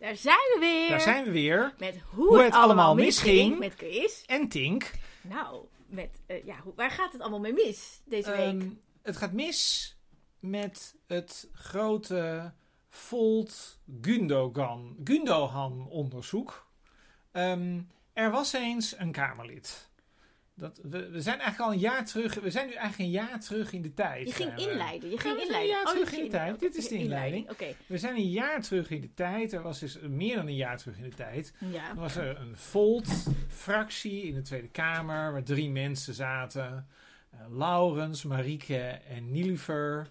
Daar zijn we weer. Daar zijn we weer. Met hoe, het, allemaal misging. Met Chris. En Tink. Nou, met, eh, ja, hoe, waar gaat het allemaal mee mis deze week? Ehm, het gaat mis met het grote Volt Gundogan, Gundogan onderzoek. Ehm, er was eens een Kamerlid. Dat, we, we zijn eigenlijk al een jaar terug. We zijn nu eigenlijk een jaar terug in de tijd. je ging inleiden. Je ging inleiden. een jaar Oh, terug in de tijd. Dit is de inleiding. We zijn een jaar terug in de tijd. Er was dus meer dan een jaar terug in de tijd. Ja. Er was er een Volt-fractie in de Tweede Kamer, waar drie mensen zaten. Eh, Laurens, Marieke en Niliver.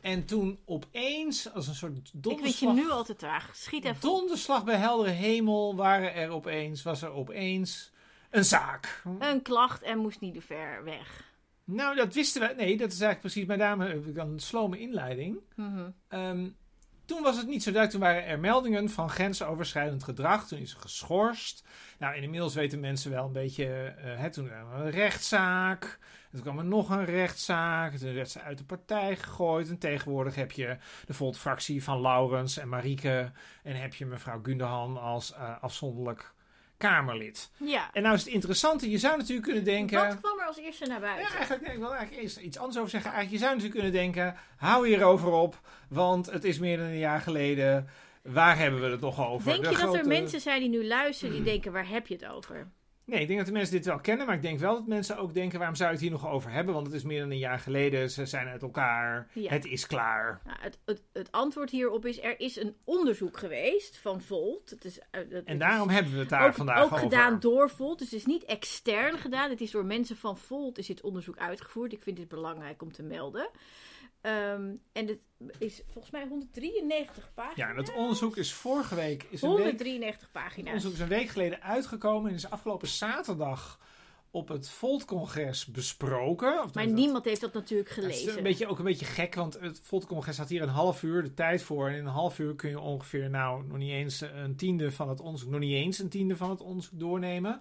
En toen opeens, als een soort Ik weet je donderslag, nu al te traag. Schiet even donderslag bij heldere hemel, waren er opeens, was er opeens een zaak. Een klacht en moest niet te ver weg. Nou, dat wisten we. Nee, dat is eigenlijk precies, mijn dame, heb ik dan een slome inleiding. Mhm. Ehm, toen was het niet zo duidelijk. Toen waren er meldingen van grensoverschrijdend gedrag. Toen is ze geschorst. Nou, inmiddels weten mensen wel een beetje. eh, hè, toen kwam er een rechtszaak. En toen kwam er nog een rechtszaak. Toen werd ze uit de partij gegooid. En tegenwoordig heb je de Volt-fractie van Laurens en Marieke. En heb je mevrouw Gundogan als eh, afzonderlijk Kamerlid. Ja. En nou is het interessante. Je zou natuurlijk kunnen denken. Wat kwam er als eerste naar Ja, buiten? eigenlijk, nee, ik wil eigenlijk eerst iets anders over zeggen. Eigenlijk, je zou natuurlijk kunnen denken, hou hierover op, want het is meer dan een jaar geleden. Waar hebben we het nog over? Denk De je dat er mensen zijn die nu luisteren die denken, waar heb je het over? Nee, ik denk dat de mensen dit wel kennen, maar ik denk wel dat mensen ook denken, waarom zou je het hier nog over hebben? Want het is meer dan een jaar geleden, ze zijn uit elkaar, Ja. het is klaar. Nou, het, het, het antwoord hierop is, er is een onderzoek geweest van Volt. Het is, eh, het En is daarom hebben we het daar ook, vandaag ook over. gedaan door Volt. Dus het is niet extern gedaan. Het is door mensen van Volt is dit onderzoek uitgevoerd. Ik vind dit belangrijk om te melden. Ehm, en het is volgens mij 193 pagina's. Ja, en het onderzoek is vorige week, is een week 193 Het pagina's. onderzoek is een week geleden uitgekomen en is afgelopen zaterdag op het Volt-congres besproken. Of Maar niemand heeft dat natuurlijk Het is gelezen. een beetje, ook een beetje gek, want het Volkscongres had hier een half uur de tijd voor. En in een half uur kun je ongeveer, nou, nog niet eens een tiende van het onderzoek, nog niet eens een tiende van het onderzoek doornemen.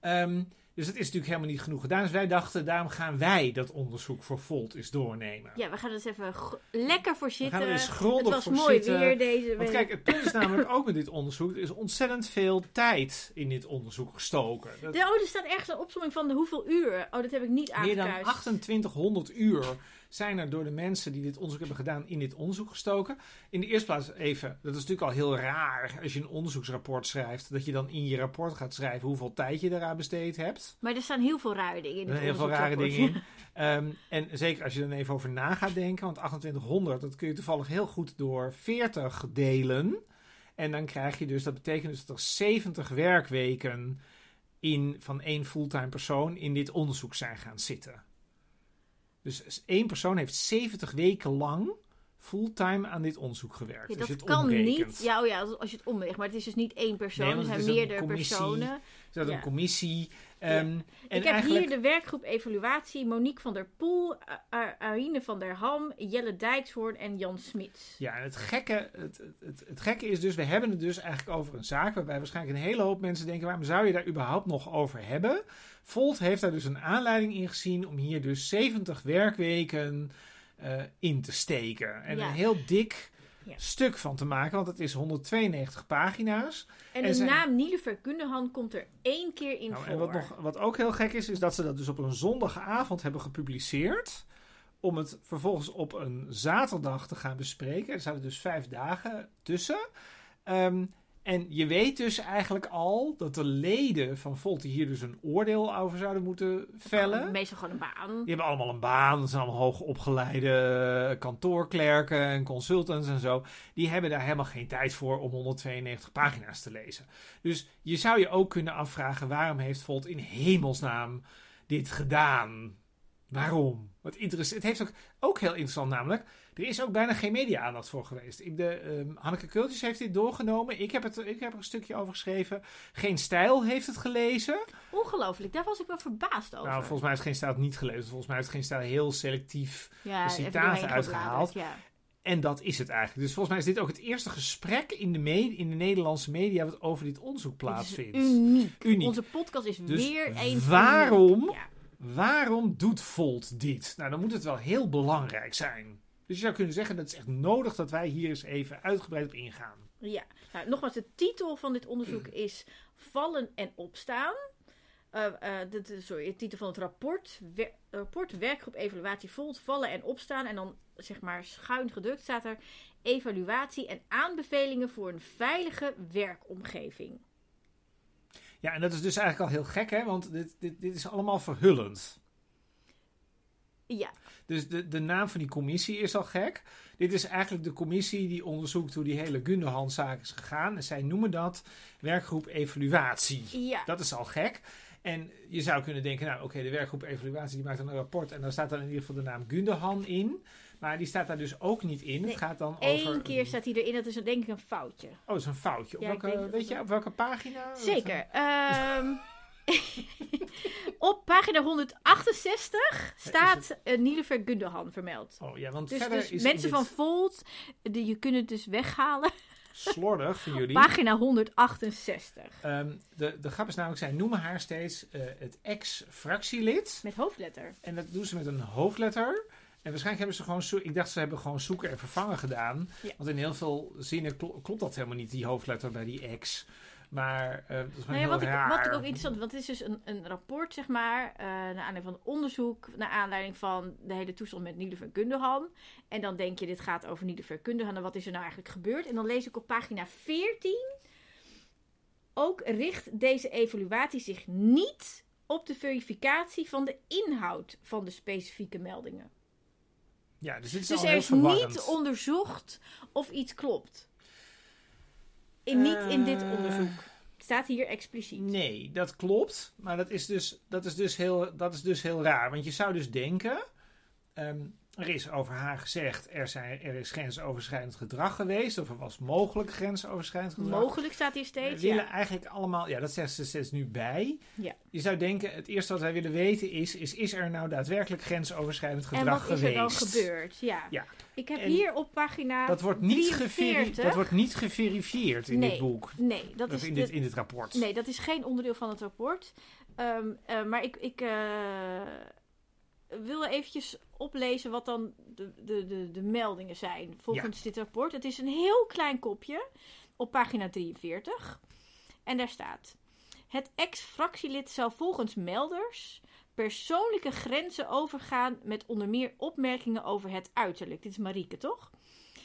Ehm, dus het is natuurlijk helemaal niet genoeg gedaan. Dus wij dachten, daarom gaan wij dat onderzoek voor Volt eens doornemen. Ja, we gaan er eens even lekker voor we zitten. gaan er eens grondig het was voor mooi zitten. weer deze week. Want kijk, het punt is namelijk ook met dit onderzoek, er is ontzettend veel tijd in dit onderzoek gestoken. Dat- De, oh, er staat ergens een opzomming van de hoeveel uur. Oh, dat heb ik niet Meer dan aangekruist. 2800 uur zijn er door de mensen die dit onderzoek hebben gedaan in dit onderzoek gestoken. In de eerste plaats even, dat is natuurlijk al heel raar als je een onderzoeksrapport schrijft, dat je dan in je rapport gaat schrijven hoeveel tijd je eraan besteed hebt. Maar er staan heel veel rare dingen in. Er dit zijn heel veel rare dingen in. Ehm, en zeker als je er dan even over na gaat denken, want 2800, dat kun je toevallig heel goed door 40 delen. En dan krijg je dus, dat betekent dus dat er 70 werkweken in, van één fulltime persoon in dit onderzoek zijn gaan zitten. Dus één persoon heeft 70 weken lang fulltime aan dit onderzoek gewerkt. Ja, dat het kan omrekent. niet. Ja, oh ja, als je het omweegt. Maar het is dus niet één persoon. Nee, er zijn meerdere personen. Er zat Ja. een commissie. ehm, en ik heb eigenlijk, hier de werkgroep evaluatie. Monique van der Poel, Arine van der Ham, Jelle Dijkshoorn en Jan Smits. Ja, en het gekke, het, het gekke is dus, we hebben het dus eigenlijk over een zaak waarbij waarschijnlijk een hele hoop mensen denken, waarom zou je daar überhaupt nog over hebben? Volt heeft daar dus een aanleiding in gezien om hier dus 70 werkweken eh, in te steken. En Ja. een heel dik Ja. stuk van te maken, want het is 192 pagina's. En, En de zijn- naam Nielever Kundehan komt er één keer in Nou, voor. en wat, nog, wat ook heel gek is, is dat ze dat dus op een zondagavond hebben gepubliceerd. Om het vervolgens op een zaterdag te gaan bespreken. Er zaten dus vijf dagen tussen. Ehm, en je weet dus eigenlijk al dat de leden van Volt hier dus een oordeel over zouden moeten vellen. Meestal gewoon een baan. Die hebben allemaal een baan. Dat zijn allemaal hoogopgeleide kantoorklerken en consultants en zo. Die hebben daar helemaal geen tijd voor om 192 pagina's te lezen. Dus je zou je ook kunnen afvragen: waarom heeft Volt in hemelsnaam dit gedaan? Waarom? Wat interessant. Het heeft ook, ook heel interessant namelijk. Er is ook bijna geen media-aandacht voor geweest. Ik de, ehm, Hanneke Kultjes heeft dit doorgenomen. Ik heb, het, ik heb er een stukje over geschreven. Geen Stijl heeft het gelezen. Ongelooflijk, daar was ik wel verbaasd over. Nou, volgens mij heeft Geen Stijl het niet gelezen. Volgens mij heeft Geen Stijl heel selectief ja, citaten uitgehaald. Ja. En dat is het eigenlijk. Dus volgens mij is dit ook het eerste gesprek in de, me- in de Nederlandse media wat over dit onderzoek plaatsvindt. uniek. Uniek. Onze podcast is Dus weer eens waarom? Ja. Waarom doet Volt dit? Nou, dan moet het wel heel belangrijk zijn. Dus je zou kunnen zeggen dat het is echt nodig dat wij hier eens even uitgebreid op ingaan. Ja, nou, nogmaals, de titel van dit onderzoek is Vallen en Opstaan. Uh, uh, dit, sorry, de titel van het rapport, wer, rapport Werkgroep Evaluatie Volt, Vallen en Opstaan. En dan zeg maar schuin gedrukt staat er evaluatie en aanbevelingen voor een veilige werkomgeving. Ja, en dat is dus eigenlijk al heel gek, hè? Want dit, dit, dit is allemaal verhullend. Ja. Dus de, de naam van die commissie is al gek. Dit is eigenlijk de commissie die onderzoekt hoe die hele Gunderhan-zaak is gegaan. En zij noemen dat werkgroep evaluatie. Ja. Dat is al gek. En je zou kunnen denken, nou oké, de werkgroep evaluatie die maakt dan een rapport. En daar staat dan in ieder geval de naam Gunderhan in. Maar die staat daar dus ook niet in. Nee, het gaat dan Eén over... keer staat hij erin, dat is denk ik een foutje. Oh, dat is een foutje. Op Ja, welke, weet je, op welke pagina? Zeker. Ehm, op pagina 168 staat uh, Nilever Gundogan vermeld. Oh ja, want Dus, verder dus is mensen dit van Volt, die, je kunt het dus weghalen. slordig van jullie. Pagina 168. Ehm, de, de grap is namelijk, zij noemen haar steeds eh, het ex-fractielid. Met hoofdletter. En dat doen ze met een hoofdletter. En waarschijnlijk hebben ze gewoon... zo- Ik dacht ze hebben gewoon zoeken en vervangen gedaan. Ja. Want in heel veel zinnen klo- klopt dat helemaal niet, die hoofdletter bij die ex. Maar eh, dat is Nou ja, heel wat, ik, wat ik ook interessant want het is dus een, een rapport, zeg maar, eh naar aanleiding van onderzoek, naar aanleiding van de hele toestand met Nilever Gundogan. En dan denk je, dit gaat over Gundogan en wat is er nou eigenlijk gebeurd? En dan lees ik op pagina 14, ook richt deze evaluatie zich niet op de verificatie van de inhoud van de specifieke meldingen. Ja, dus dit is Dus er is niet onderzocht of iets klopt. In, niet in dit Eh, onderzoek. Staat hier expliciet. Nee, dat klopt. Maar dat is dus, dat is dus, heel, dat is dus heel raar. Want je zou dus denken... ehm, er is over haar gezegd... Er, zijn, er is grensoverschrijdend gedrag geweest. Of er was mogelijk grensoverschrijdend gedrag. Mogelijk staat hier We steeds. willen Ja. eigenlijk allemaal... Ja, dat zegt ze steeds nu bij. Ja. Je zou denken... Het eerste wat wij willen weten is... Is, is er nou daadwerkelijk grensoverschrijdend En gedrag wat geweest? is er dan gebeurd? Ja. Ja. Ik heb En hier op pagina Dat wordt, niet 43. geveri- dat wordt niet geverifieerd in Nee, dit boek. Nee, dat is in, de- dit, in dit rapport. nee, dat is geen onderdeel van het rapport. Ehm, eh, maar ik, ik eh, wil eventjes oplezen wat dan de, de, de, de meldingen zijn volgens dit rapport. Het is een heel klein kopje op pagina 43. En daar staat... Het ex-fractielid zou volgens melders persoonlijke grenzen overgaan met onder meer opmerkingen over het uiterlijk. Dit is Marieke, toch?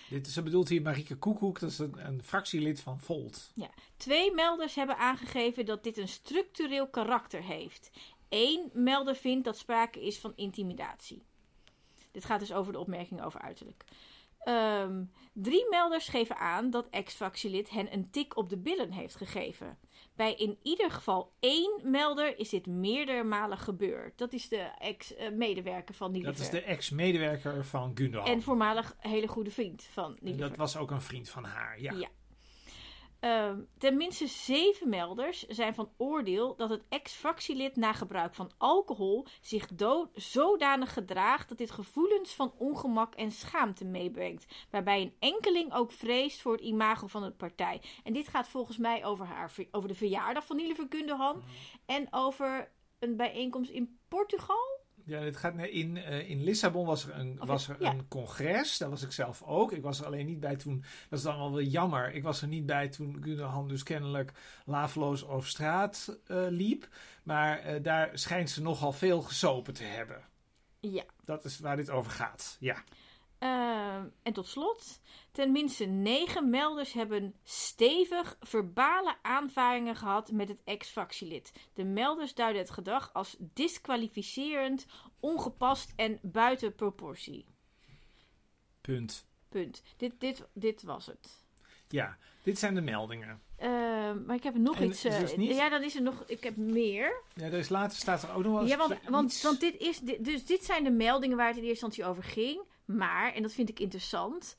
Dit, ze bedoelt hier Marieke Koekoek. Dat is een, een fractielid van Volt. Twee melders hebben aangegeven dat dit een structureel karakter heeft. Eén melder vindt dat sprake is van intimidatie. Dit gaat dus over de opmerking over uiterlijk. Ehm, drie melders geven aan dat ex-fractielid hen een tik op de billen heeft gegeven. Bij in ieder geval één melder is dit meerdere malen gebeurd. Dat is de ex-medewerker van Dat Nilever. is de ex-medewerker van Gundogan. En voormalig hele goede vriend van En Nilever. dat was ook een vriend van haar, ja. Ja. Ehm, tenminste zeven melders zijn van oordeel dat het ex-fractielid na gebruik van alcohol zich zodanig gedraagt dat dit gevoelens van ongemak en schaamte meebrengt. Waarbij een enkeling ook vreest voor het imago van de partij. En dit gaat volgens mij over, haar, ver- over de verjaardag van Nilever Gundogan en over een bijeenkomst in Portugal. Ja, dit gaat in, eh, in Lissabon was er, een, Of- was er ja. een congres. Daar was ik zelf ook. Ik was er alleen niet bij toen. Dat is dan wel weer jammer. Ik was er niet bij toen Gundogan dus kennelijk laveloos over straat eh, liep. Maar eh, daar schijnt ze nogal veel gesopen te hebben. Ja. Dat is waar dit over gaat. Ja. Ehm, en tot slot, tenminste negen melders hebben stevig verbale aanvaringen gehad met het ex-fractielid. De melders duiden het gedrag als disqualificerend, ongepast en buiten proportie. Punt. Punt. Dit, dit, dit was het. Ja, dit zijn de meldingen. Ehm, maar ik heb nog En iets. eh, dus niet- ja, dan is er nog. Ik heb meer. Ja, dus later staat er ook nog wel eens Ja, want, want, iets- want dit is. dit- dus dit zijn de meldingen waar het in eerste instantie over ging. Maar, en dat vind ik interessant,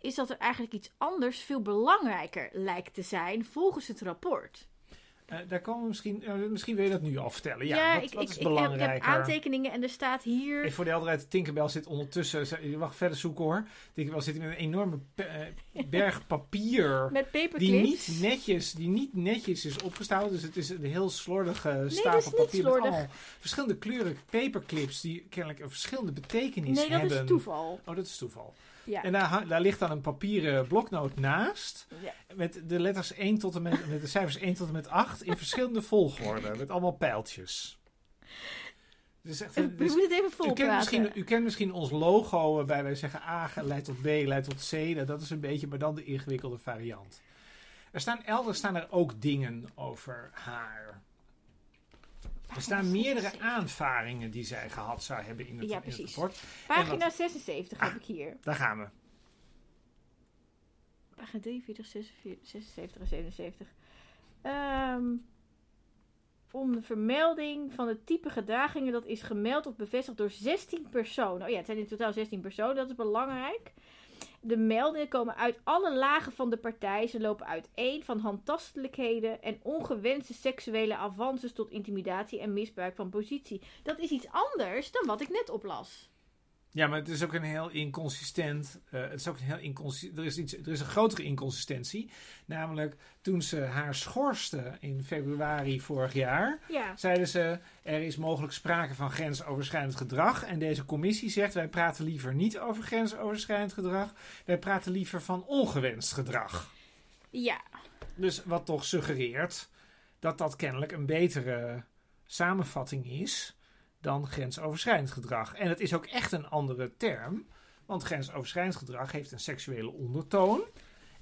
is dat er eigenlijk iets anders veel belangrijker lijkt te zijn volgens het rapport. Eh, daar komen we misschien... eh, misschien wil je dat nu al vertellen. Ja, wat, ik, wat ik, is ik, heb, ik heb belangrijker? aantekeningen en er staat hier. Even voor de helderheid, Tinkerbell zit ondertussen... Je mag verder zoeken hoor. Tinkerbell zit met een enorme pe- eh, berg papier... met paperclips. Die niet, netjes, die niet netjes is opgestouwd. Dus het is een heel slordige stapel dat is niet papier met slordig. allemaal verschillende kleuren paperclips die kennelijk een verschillende betekenis nee, dat hebben. is toeval. Oh, dat is toeval. Ja. En daar, daar ligt dan een papieren bloknoot naast. Ja. Met de letters 1 tot en met, met de cijfers 1 tot en met 8 in verschillende volgorde. Met allemaal pijltjes. Dus echt, het even u, kent misschien, u kent misschien ons logo waarbij wij zeggen A leidt tot B, leidt tot C. Nou, dat is een beetje, maar dan de ingewikkelde variant. Er staan elders staan er ook dingen over haar. Er staan meerdere aanvaringen die zij gehad zou hebben in het, Ja, in het precies. rapport. Pagina 76 heb Ah. ik hier. Daar gaan we. Pagina 43, 46, 76 en 77. Ehm onder vermelding van het type gedragingen dat is gemeld of bevestigd door 16 personen. Oh ja, het zijn in totaal 16 personen, dat is belangrijk. De meldingen komen uit alle lagen van de partij. Ze lopen uiteen van handtastelijkheden en ongewenste seksuele avances tot intimidatie en misbruik van positie. Dat is iets anders dan wat ik net oplas. Ja, maar het is ook een heel inconsistent. eh, het is ook een heel inconsistent. Er is, iets, er is een grotere inconsistentie. Namelijk toen ze haar schorste in februari vorig jaar. Ja, zeiden ze: er is mogelijk sprake van grensoverschrijdend gedrag. En deze commissie zegt: wij praten liever niet over grensoverschrijdend gedrag. Wij praten liever van ongewenst gedrag. ja, Dus wat toch suggereert dat dat kennelijk een betere samenvatting is dan grensoverschrijdend gedrag. En het is ook echt een andere term, want grensoverschrijdend gedrag heeft een seksuele ondertoon.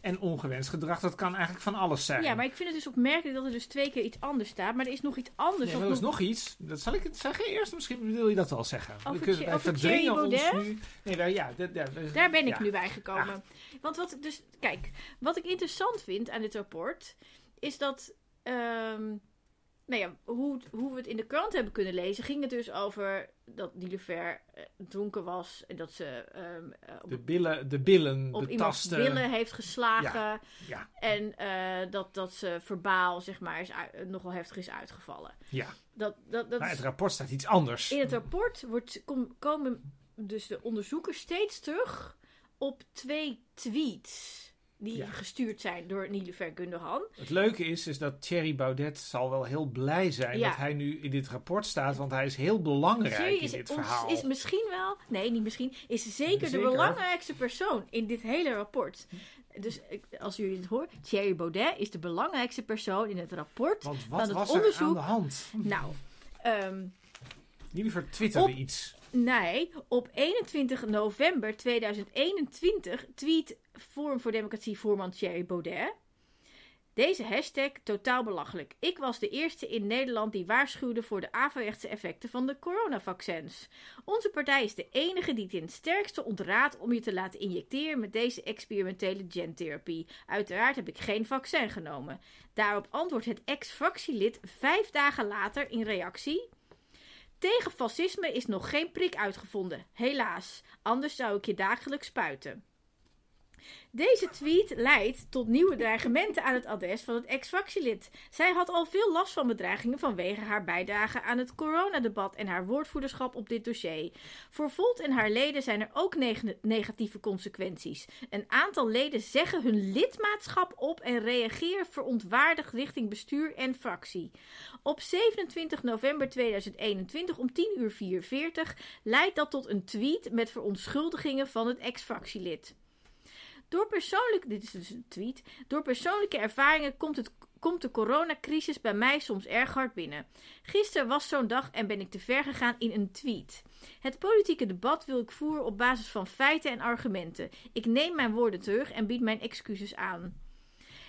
En ongewenst gedrag, dat kan eigenlijk van alles zijn. ja, maar ik vind het dus opmerkelijk dat er dus twee keer iets anders staat. Maar er is nog iets anders. Nee, er is nog- nog iets. Dat zal ik het zeggen eerst. Misschien wil je dat wel zeggen. Over kunnen- wij over ons nu. Nee, wij, ja, Daar ben ik ja. nu bij gekomen. Want wat ik dus, kijk, wat ik interessant vind aan dit rapport is dat, ehm, nou ja, hoe, hoe we het in de krant hebben kunnen lezen, ging het dus over dat Nilofer eh, dronken was en dat ze ehm, eh, op, De billen, de billen op iemands betasten. billen heeft geslagen Ja, en eh, dat, dat ze verbaal, zeg maar, is nogal heftig is uitgevallen. ja. Dat, dat, dat maar het rapport staat iets anders. in het rapport wordt, kom- komen dus de onderzoekers steeds terug op twee tweets die Ja. gestuurd zijn door Nilofer Gundogan. Het leuke is, is dat Thierry Baudet zal wel heel blij zijn Ja. dat hij nu in dit rapport staat, want hij is heel belangrijk Thierry in dit ons- verhaal. is misschien wel, nee niet misschien, is zeker, de Zeker. belangrijkste persoon in dit hele rapport. Dus als jullie het horen, Thierry Baudet is de belangrijkste persoon in het rapport. Want van wat het was er onderzoek- aan de hand? Nou, ehm, Liever twitterde Op- iets. Nee, op 21 november 2021 tweet Forum voor Democratie voorman Thierry Baudet. Deze hashtag totaal belachelijk. Ik was de eerste in Nederland die waarschuwde voor de averechtse effecten van de coronavaccins. Onze partij is de enige die het sterkste ontraadt om je te laten injecteren met deze experimentele gentherapie. Uiteraard heb ik geen vaccin genomen. Daarop antwoordt het ex-fractielid vijf dagen later in reactie. Tegen fascisme is nog geen prik uitgevonden. Helaas, anders zou ik je dagelijks spuiten. Deze tweet leidt tot nieuwe dreigementen aan het adres van het ex-fractielid. Zij had al veel last van bedreigingen vanwege haar bijdrage aan het coronadebat en haar woordvoerderschap op dit dossier. Voor Volt en haar leden zijn er ook neg- negatieve consequenties. Een aantal leden zeggen hun lidmaatschap op en reageren verontwaardigd richting bestuur en fractie. Op 27 november 2021 om 10 uur 44 leidt dat tot een tweet met verontschuldigingen van het ex-fractielid. Door persoonlijk, dit is dus een tweet. Door persoonlijke ervaringen komt, het, komt de coronacrisis bij mij soms erg hard binnen. Gisteren was zo'n dag en ben ik te ver gegaan in een tweet. Het politieke debat wil ik voeren op basis van feiten en argumenten. Ik neem mijn woorden terug en bied mijn excuses aan.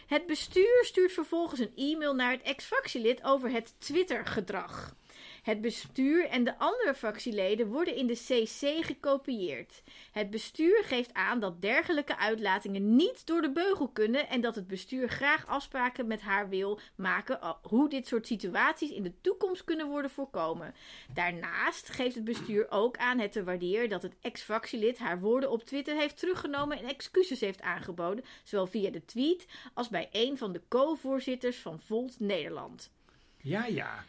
Het bestuur stuurt vervolgens een e-mail naar het ex-fractielid over het Twitter-gedrag. Het bestuur en de andere fractieleden worden in de CC gekopieerd. Het bestuur geeft aan dat dergelijke uitlatingen niet door de beugel kunnen en dat het bestuur graag afspraken met haar wil maken hoe dit soort situaties in de toekomst kunnen worden voorkomen. Daarnaast geeft het bestuur ook aan het te waarderen dat het ex-fractielid haar woorden op Twitter heeft teruggenomen en excuses heeft aangeboden, zowel via de tweet als bij een van de co-voorzitters van Volt Nederland. Ja, ja.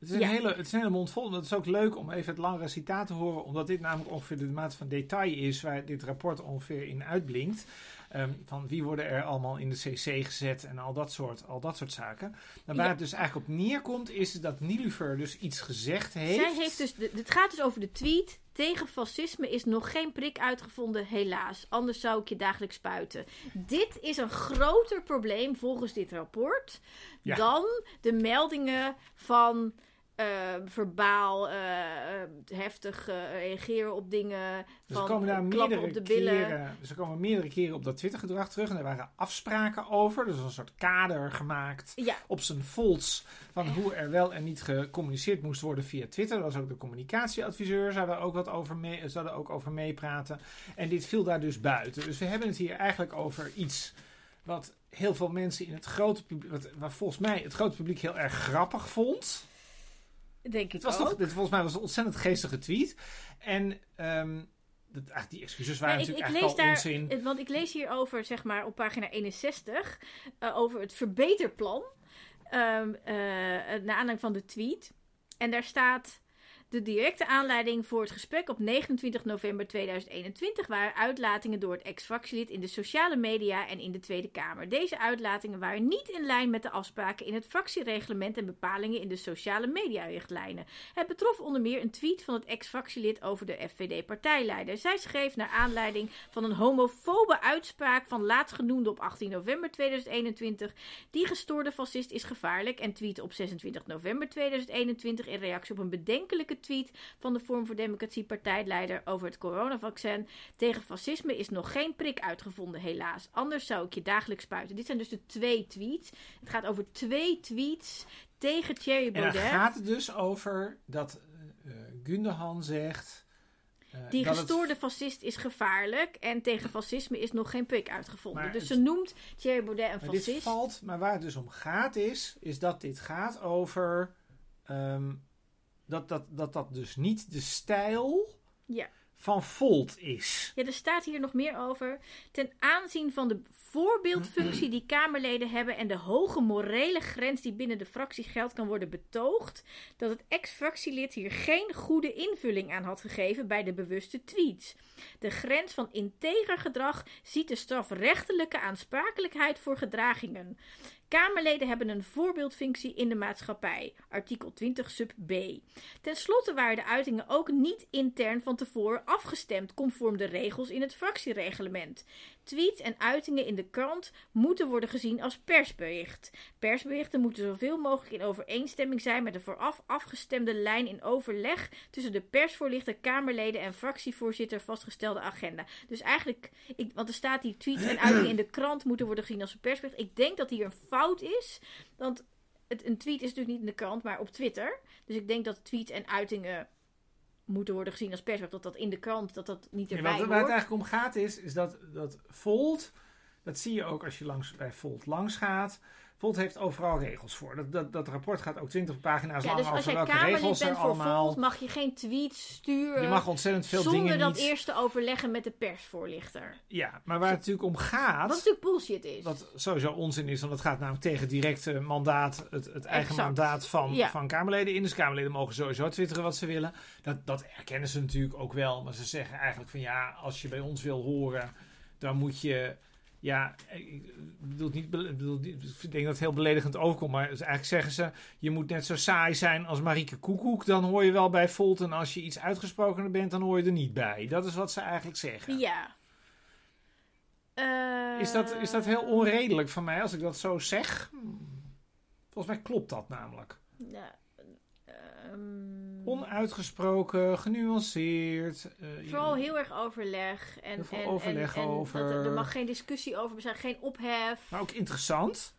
Het is, een Ja. hele, het is een hele mond vol. Dat is ook leuk om even het langere citaat te horen. Omdat dit namelijk ongeveer de mate van detail is waar dit rapport ongeveer in uitblinkt. Ehm, van wie worden er allemaal in de CC gezet en al dat soort, al dat soort zaken. Maar waar Ja. het dus eigenlijk op neerkomt is dat Nilufer dus iets gezegd heeft. Zij heeft dus, de- het gaat dus over de tweet Tegen fascisme is nog geen prik uitgevonden, helaas. Anders zou ik je dagelijks spuiten. Dit is een groter probleem volgens dit rapport Ja. dan de meldingen van eh, verbaal eh, eh, heftig reageren op dingen. Dus van ze komen daar meerdere op de billen. keren, ze komen meerdere keren op dat Twitter-gedrag terug. En er waren afspraken over. Dus een soort kader gemaakt Ja, op zijn folds van hoe er wel en niet gecommuniceerd moest worden via Twitter. Dat was ook de communicatieadviseur, zou daar ook wat over, mee, zou daar ook over meepraten. En dit viel daar dus buiten. Dus we hebben het hier eigenlijk over iets wat heel veel mensen in het grote publiek, wat, wat volgens mij het grote publiek heel erg grappig vond. Denk ik Het was ook. toch, dit, volgens mij was een ontzettend geestige tweet. En ehm, dat, eigenlijk die excuses waren Ja, ik, natuurlijk ik eigenlijk lees daar, onzin. want ik lees hierover, zeg maar, op pagina 61, eh, over het verbeterplan. ehm eh, naar aanleiding van de tweet. En daar staat. De directe aanleiding voor het gesprek op 29 november 2021 waren uitlatingen door het ex-fractielid in de sociale media en in de Tweede Kamer. Deze uitlatingen waren niet in lijn met de afspraken in het fractiereglement en bepalingen in de sociale mediarichtlijnen. Het betrof onder meer een tweet van het ex-fractielid over de FVD-partijleider. Zij schreef naar aanleiding van een homofobe uitspraak van laatstgenoemde op 18 november 2021. Die gestoorde fascist is gevaarlijk en tweet op 26 november 2021 in reactie op een bedenkelijke tweet van de Vorm voor Democratie partijleider over het coronavaccin. Tegen fascisme is nog geen prik uitgevonden, helaas. Anders zou ik je dagelijks spuiten. Dit zijn dus de twee tweets. Het gaat over twee tweets tegen Thierry En dan Baudet. gaat het dus over dat eh, Gundogan zegt... eh, Die het- gestoorde fascist is gevaarlijk en tegen fascisme is nog geen prik uitgevonden. Maar dus het- ze noemt Thierry Baudet een maar dit fascist. valt, maar waar het dus om gaat is, is dat dit gaat over ehm, dat, dat, dat dat dus niet de stijl Ja. van Volt is. Ja, er staat hier nog meer over. Ten aanzien van de voorbeeldfunctie die Kamerleden hebben en de hoge morele grens die binnen de fractie geldt, kan worden betoogd dat het ex-fractielid hier geen goede invulling aan had gegeven bij de bewuste tweets. De grens van integer gedrag ziet de strafrechtelijke aansprakelijkheid voor gedragingen. Kamerleden hebben een voorbeeldfunctie in de maatschappij. Artikel 20 sub B. Ten slotte waren de uitingen ook niet intern van tevoren afgestemd conform de regels in het fractiereglement. Tweets en uitingen in de krant moeten worden gezien als persbericht. Persberichten moeten zoveel mogelijk in overeenstemming zijn met de vooraf afgestemde lijn in overleg tussen de persvoorlichter, Kamerleden en fractievoorzitter vastgestelde agenda. Dus eigenlijk, ik, want er staat die tweets en uitingen in de krant moeten worden gezien als een persbericht. Ik denk dat hier een fout is, want het, een tweet is natuurlijk niet in de krant, maar op Twitter. Dus ik denk dat tweets en uitingen moeten worden gezien als persbericht. Dat dat in de krant, dat dat niet erbij wat, waar het eigenlijk om gaat is, is dat, dat Volt, dat zie je ook als je langs, bij Volt langs gaat. Volt heeft overal regels voor. Dat, dat, dat rapport gaat ook 20 pagina's Ja, lang dus als over jij welke Kamerlid regels er bent voor allemaal... Volt, mag je geen tweets sturen je mag ontzettend veel zonder dingen dat niet... eerst te overleggen met de persvoorlichter. Ja, maar waar het natuurlijk om gaat... Wat natuurlijk bullshit is. Wat sowieso onzin is, want het gaat namelijk tegen direct eh, mandaat, het, het eigen Exact. mandaat van, Ja. van Kamerleden in. Dus Kamerleden mogen sowieso twitteren wat ze willen. Dat, dat erkennen ze natuurlijk ook wel. Maar ze zeggen eigenlijk van ja, als je bij ons wil horen, dan moet je. Ja, ik bedoel niet, bedoel, ik denk dat het heel beledigend overkomt. Maar eigenlijk zeggen ze, je moet net zo saai zijn als Marieke Koekoek. Dan hoor je wel bij Volt. En als je iets uitgesprokener bent, dan hoor je er niet bij. Dat is wat ze eigenlijk zeggen. Ja. Eh, Is dat, is dat heel onredelijk van mij als ik dat zo zeg? Hmm. Volgens mij klopt dat namelijk. ja, ehm, Onuitgesproken, genuanceerd. eh, Vooral heel erg overleg. En, Heel veel en, overleg en, en over- dat er, mag geen discussie over zijn, geen ophef. Maar ook interessant.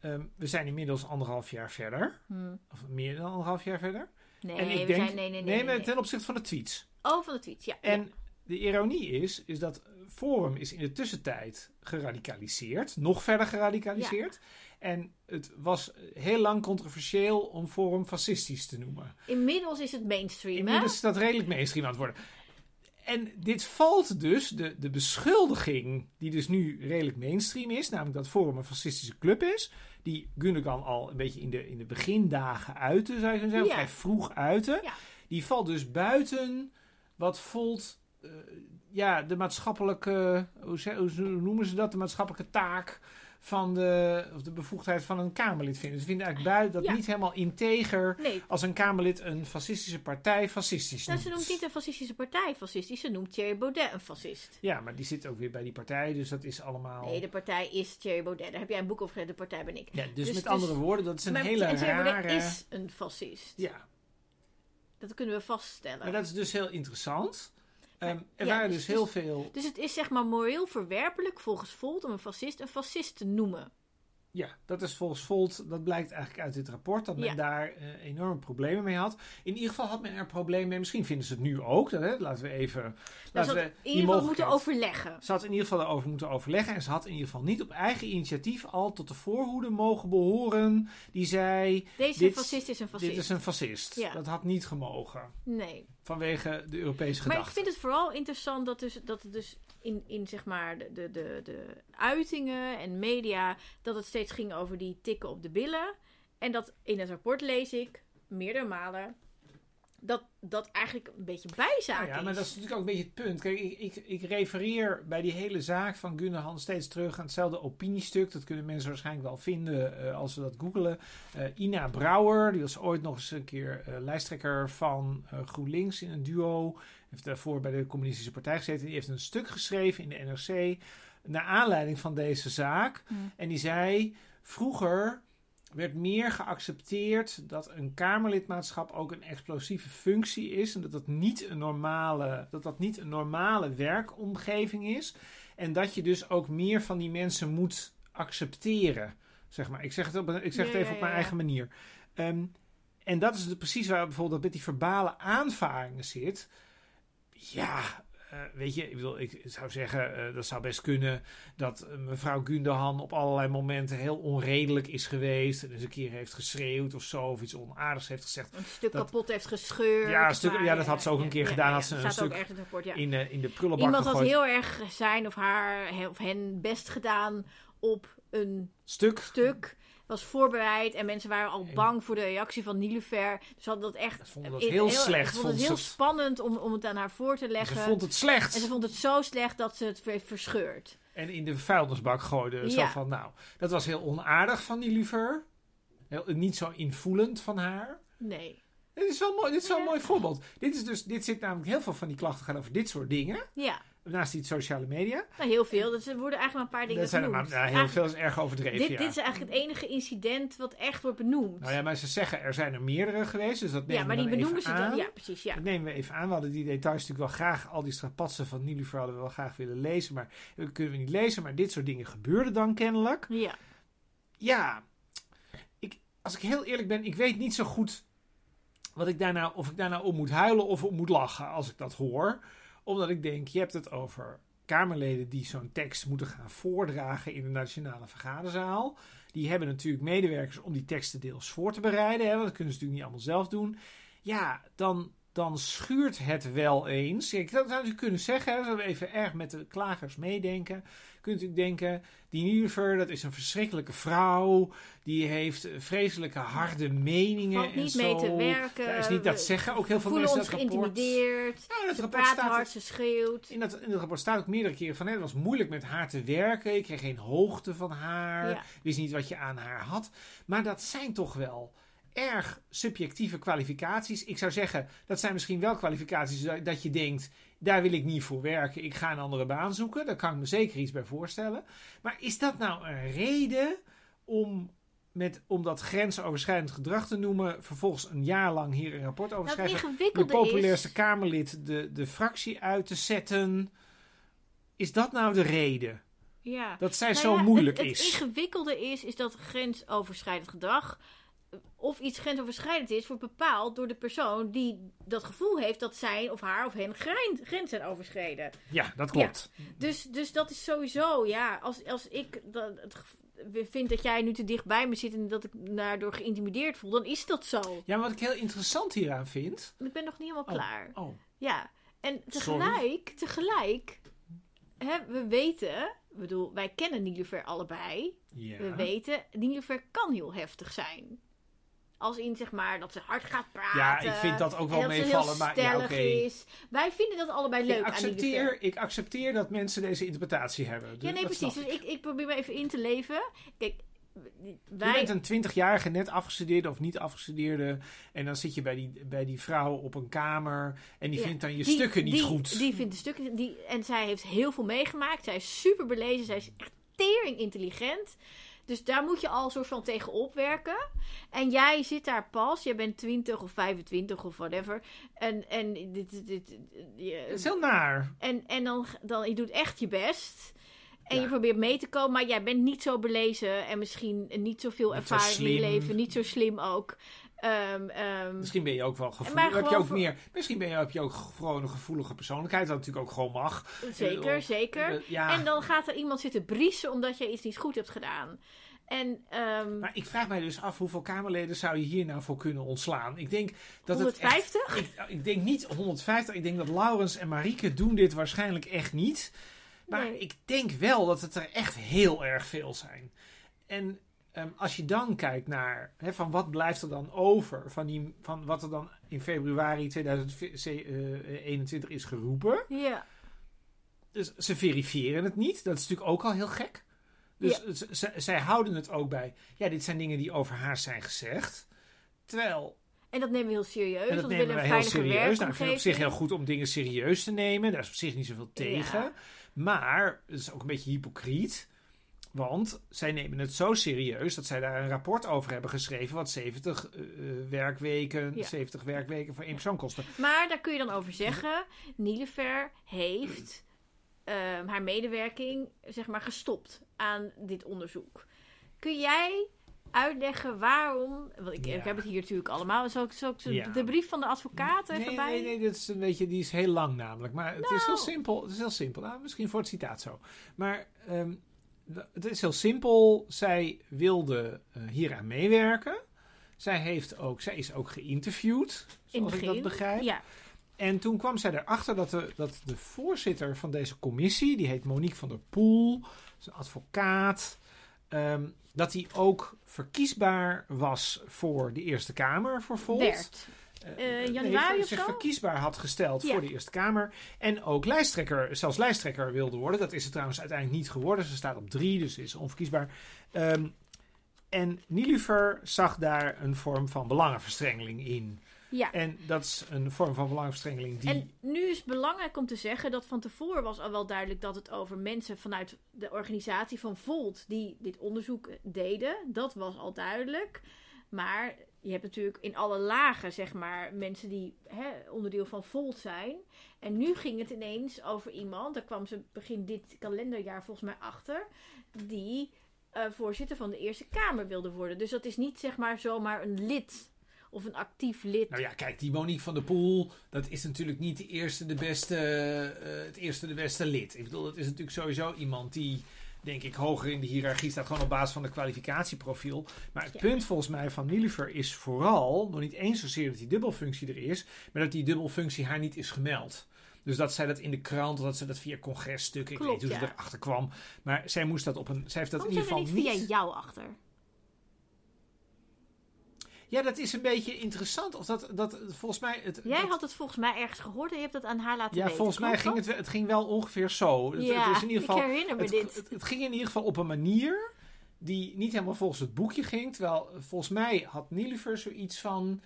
Ehm, we zijn inmiddels anderhalf jaar verder. Hm. Of meer dan anderhalf jaar verder. Nee, en ik we denk, zijn, nee, nee, nee. nee, nee. ten opzichte van de tweets. Oh, van de tweets, ja. En ja. de ironie is, is dat Forum is in de tussentijd geradicaliseerd. Nog verder geradicaliseerd. En het was heel lang controversieel om Forum fascistisch te noemen. Inmiddels is het mainstream, hè? Inmiddels is dat redelijk mainstream aan het worden. En dit valt dus, de, de beschuldiging die dus nu redelijk mainstream is, namelijk dat Forum een fascistische club is, die Gundogan al een beetje in de, in de begindagen uitte, zou je kunnen zeggen, Ja. vrij vroeg uitte, Ja. die valt dus buiten wat Volt, ja, de maatschappelijke, hoe, ze- hoe noemen ze dat, de maatschappelijke taak van de, of de bevoegdheid van een Kamerlid vinden. Ze vinden eigenlijk buiten dat Ja. niet helemaal integer Nee, als een Kamerlid een fascistische partij fascistisch nou, noemt. ze noemt niet een fascistische partij fascistisch. Ze noemt Thierry Baudet een fascist. Ja, maar die zit ook weer bij die partij, dus dat is allemaal... Nee, de partij is Thierry Baudet. Daar heb jij een boek over. De partij ben ik. ja, dus, dus- met dus- andere woorden, dat is een maar hele en Thierry rare... Baudet is een fascist. Ja, Dat kunnen we vaststellen. maar dat is dus heel interessant. Ehm, er Ja, waren dus- dus heel veel... Dus het is zeg maar moreel verwerpelijk volgens Volt om een fascist een fascist te noemen. Ja, dat is volgens Volt, dat blijkt eigenlijk uit dit rapport, dat men Ja. daar eh, enorme problemen mee had. In ieder geval had men er problemen mee. Misschien vinden ze het nu ook. Dat, hè? Laten we even. Dat Laten we in ieder geval moeten overleggen. Ze had in ieder geval erover moeten overleggen. En ze had in ieder geval niet op eigen initiatief al tot de voorhoede mogen behoren. Die zei: Deze Dit- fascist is een fascist. Dit is een fascist. Ja. Dat had niet gemogen. Nee. Vanwege de Europese Maar ik gedachte. vind het vooral interessant dat, dus, dat het dus in, in zeg maar de, de, de, de uitingen en media, dat het steeds ging over die tikken op de billen. En dat in het rapport lees ik meerdere malen dat dat eigenlijk een beetje bijzaak Nou ja, maar is. dat is natuurlijk ook een beetje het punt. Kijk, ik, ik, ik refereer bij die hele zaak van Gunderhan steeds terug aan hetzelfde opiniestuk. Dat kunnen mensen waarschijnlijk wel vinden eh, als ze dat googelen. Eh, Ina Brouwer, die was ooit nog eens een keer eh, lijsttrekker van GroenLinks in een duo. Heeft daarvoor bij de Communistische Partij gezeten. Die heeft een stuk geschreven in de NRC naar aanleiding van deze zaak. Hmm. En die zei, vroeger werd meer geaccepteerd dat een kamerlidmaatschap ook een explosieve functie is en dat dat niet een normale, dat dat niet een normale werkomgeving is en dat je dus ook meer van die mensen moet accepteren. Zeg maar, ik zeg het, op, ik zeg het even op mijn eigen manier. Ehm, en dat is dus precies waar bijvoorbeeld met die verbale aanvaringen zit. Ja, eh, weet je, ik, bedoel, ik zou zeggen, eh, dat zou best kunnen dat mevrouw Gunderhan op allerlei momenten heel onredelijk is geweest. En eens een keer heeft geschreeuwd of zo, of iets onaardigs heeft gezegd. een stuk dat- kapot heeft gescheurd. Ja, een stuk- maar, ja, dat had ze ook een keer gedaan, had ze een stuk in rapport. In, de in de prullenbak Iemand had heel erg zijn of haar of hen best gedaan op een Stuk. stuk. Was voorbereid en mensen waren al En- bang voor de reactie van Nilufer. Dus ze hadden dat echt Ze vonden dat in- heel slecht, Ze vond het heel ze het. spannend om, om het aan haar voor te Ze leggen. vond het slecht. En ze vond het zo slecht dat ze het heeft verscheurd. En in de vuilnisbak gooide. Zo Ja. van, nou, dat was heel onaardig van. Heel, niet zo invoelend van haar. Nee. Dit is wel mooi, dit is wel een Ja. mooi voorbeeld. Dit, is dus, dit zit namelijk heel veel van die klachten gaan over dit soort dingen. Ja, Naast die sociale media. nou heel veel. Dat, er worden eigenlijk maar een paar dingen Dat zijn maar, nou, heel veel is erg overdreven. dit, ja. dit is eigenlijk het enige incident wat echt wordt benoemd. Nou ja, maar ze zeggen er zijn er meerdere geweest. Dus dat nemen ja, maar we die dan benoemen ze dan. aan. Ja, precies. Ja. Dat nemen we even aan. We hadden die details natuurlijk wel graag, al die strapatsen van Nilufer hadden we wel graag willen lezen. Maar dat kunnen we niet lezen. Maar dit soort dingen gebeurden dan kennelijk. ja. Ja, ik, als ik heel eerlijk ben, ik weet niet zo goed wat ik daar nou, of ik daar nou om moet huilen of om moet lachen als ik dat hoor. Omdat ik denk, je hebt het over Kamerleden die zo'n tekst moeten gaan voordragen in de Nationale Vergaderzaal. Die hebben natuurlijk medewerkers om die teksten deels voor te bereiden. Hè, want dat kunnen ze natuurlijk niet allemaal zelf doen. Ja, dan, dan schuurt het wel eens. Dat zou natuurlijk kunnen zeggen. Als we even erg met de klagers meedenken. Kun je natuurlijk denken, die Nilufer, dat is een verschrikkelijke vrouw. Die heeft vreselijke harde meningen Valt en niet zo. mee te werken. Daar is niet dat zeggen ook heel veel mensen ons dat rapport. geïntimideerd. Nou, het Ze rapport staat hard, ze schreeuwt. in dat, in dat rapport staat ook meerdere keren van... Hè, het was moeilijk met haar te werken. Ik kreeg geen hoogte van haar. Ja. Wist niet wat je aan haar had. Maar dat zijn toch wel erg subjectieve kwalificaties. Ik zou zeggen, dat zijn misschien wel kwalificaties... dat, je denkt, daar wil ik niet voor werken. Ik ga een andere baan zoeken. Daar kan ik me zeker iets bij voorstellen. Maar is dat nou een reden om... Met, om dat grensoverschrijdend gedrag te noemen, vervolgens een jaar lang hier een rapport over Nou, schrijven de populairste is... Kamerlid de, de fractie uit te zetten. Is dat nou de reden? Ja. Dat zij Nou zo ja, moeilijk het, het is. ingewikkelde is, is dat grensoverschrijdend gedrag... Of iets grensoverschrijdend is, wordt bepaald door de persoon die dat gevoel heeft dat zijn of haar of hen grenzen zijn overschreden. Ja, dat klopt. Dus, dus dat is sowieso, ja, als, als ik dat, het vind dat jij nu te dicht bij me zit en dat ik daardoor geïntimideerd voel, dan is dat zo. Ja, maar wat ik heel interessant hieraan vind. Ik ben nog niet helemaal Oh. klaar. Oh, Ja, en Sorry. tegelijk, tegelijk, hè, we weten, ik bedoel, wij kennen Nilufer allebei. ja. We weten, Nilufer kan heel heftig zijn. Als in zeg maar dat ze hard gaat praten. Ja, ik vind dat ook wel dat meevallen, maar ja, oké. Wij vinden dat allebei leuk Ik aan Nilüfer. accepteer, ik accepteer dat mensen deze interpretatie hebben. Ja, Dus nee, precies. Dus ik, ik probeer me even in te leven. Kijk, Je wij... bent een 20-jarige net afgestudeerde of niet afgestudeerde. En dan zit je bij die, bij die vrouw op een kamer. En die Ja, vindt dan je die- stukken niet die, goed. Die vindt de stukken... Die, en zij heeft heel veel meegemaakt. Zij is super belezen. Zij is echt tering intelligent. Dus daar moet je al een soort van tegen opwerken. En jij zit daar pas. Jij bent 20 of 25 of whatever. En, en, dit, dit, dit- je- Dat is heel naar. en, en dan, dan je doet echt je best. En Ja. je probeert mee te komen, maar jij bent niet zo belezen en misschien niet zoveel zo ervaring in je leven, niet zo slim ook. Ehm, ehm, Misschien ben je ook wel gevoelig. Heb je ook meer, misschien ben je, heb je ook gewoon een gevoelige persoonlijkheid. Dat natuurlijk ook gewoon mag. zeker, Eh, zeker. eh, ja. En dan gaat er iemand zitten briesen omdat je iets niet goed hebt gedaan. En ehm, Maar ik vraag mij dus af hoeveel Kamerleden zou je hier nou voor kunnen ontslaan. Ik denk dat het 150? echt, ik, ik denk niet 150. Ik denk dat Laurens en Marieke doen dit waarschijnlijk echt niet. Maar Nee. ik denk wel dat het er echt heel erg veel zijn. En ehm, als je dan kijkt naar van wat blijft er dan over van, die, van wat er dan in februari 2021 is geroepen. ja, Dus ze verifiëren het niet. Dat is natuurlijk ook al heel gek. Dus z- z- zij houden het ook bij. Ja, dit zijn dingen die over haar zijn gezegd. Terwijl, en dat nemen we heel serieus. en dat we nemen een heel serieus. Nou, ik vind het op zich heel goed om dingen serieus te nemen. Daar is op zich niet zoveel tegen. Ja. Maar het is ook een beetje hypocriet. Want zij nemen het zo serieus dat zij daar een rapport over hebben geschreven. Wat 70 eh, eh, werkweken, Ja. 70 werkweken voor één persoon kosten. Maar daar kun je dan over zeggen, Nilever heeft ehm, haar medewerking zeg maar gestopt aan dit onderzoek. Kun jij uitleggen waarom, want ik, Ja. ik heb het hier natuurlijk allemaal, zal ik, zal ik Ja. de brief van de advocaat even Nee, bij? nee, nee, dit is een beetje, die is heel lang namelijk. Maar het is heel Nou. simpel. Het is heel simpel. Nou, misschien voor het citaat zo. Maar ehm, het is heel simpel. Zij wilde eh, hieraan meewerken. Zij, heeft ook, zij is ook geïnterviewd, In zoals ik dat begrijp. Ja, En toen kwam zij erachter dat de, dat de voorzitter van deze commissie, die heet Monique van der Poel, is een advocaat, ehm, dat die ook verkiesbaar was voor de Eerste Kamer voor Volt. werd. Eh, januari of zich verkiesbaar had gesteld Ja. voor de Eerste Kamer. En ook lijsttrekker, zelfs lijsttrekker wilde worden. Dat is het trouwens uiteindelijk niet geworden. Ze staat op drie, dus is onverkiesbaar. Ehm, en Nilufer zag daar een vorm van belangenverstrengeling in. Ja. En dat is een vorm van belangenverstrengeling die... En nu is het belangrijk om te zeggen dat van tevoren was al wel duidelijk dat het over mensen vanuit de organisatie van Volt die dit onderzoek deden. Dat was al duidelijk. Maar je hebt natuurlijk in alle lagen, zeg maar, mensen die hè, onderdeel van Volt zijn. En nu ging het ineens over iemand, daar kwam ze begin dit kalenderjaar volgens mij achter, die eh, voorzitter van de Eerste Kamer wilde worden. Dus dat is niet zeg maar zomaar een lid of een actief lid. Nou ja, kijk, die Monique van der Poel, dat is natuurlijk niet de eerste, de beste, eh, het eerste de beste lid. Ik bedoel, dat is natuurlijk sowieso iemand die, denk ik, hoger in de hiërarchie staat, gewoon op basis van de kwalificatieprofiel. Maar het Ja. punt volgens mij van Nilufer is vooral, nog niet eens zozeer dat die dubbelfunctie er is, maar dat die dubbelfunctie haar niet is gemeld. Dus dat zij dat in de krant, dat ze dat via congresstukken, ik weet niet hoe ja. ze erachter kwam. Maar zij moest dat op een, zij heeft dat in ieder geval niet niet... via jou achter? Ja, dat is een beetje interessant. Of dat, dat volgens mij... Het, Jij dat- had het volgens mij ergens gehoord en je hebt het aan haar laten Ja, weten. volgens mij ging dat? het, het ging wel ongeveer zo. Het, Ja, het is in ieder geval, ik herinner me het, dit. Het, het ging in ieder geval op een manier die niet helemaal volgens het boekje ging. Terwijl eh, volgens mij had Nilufer zoiets van...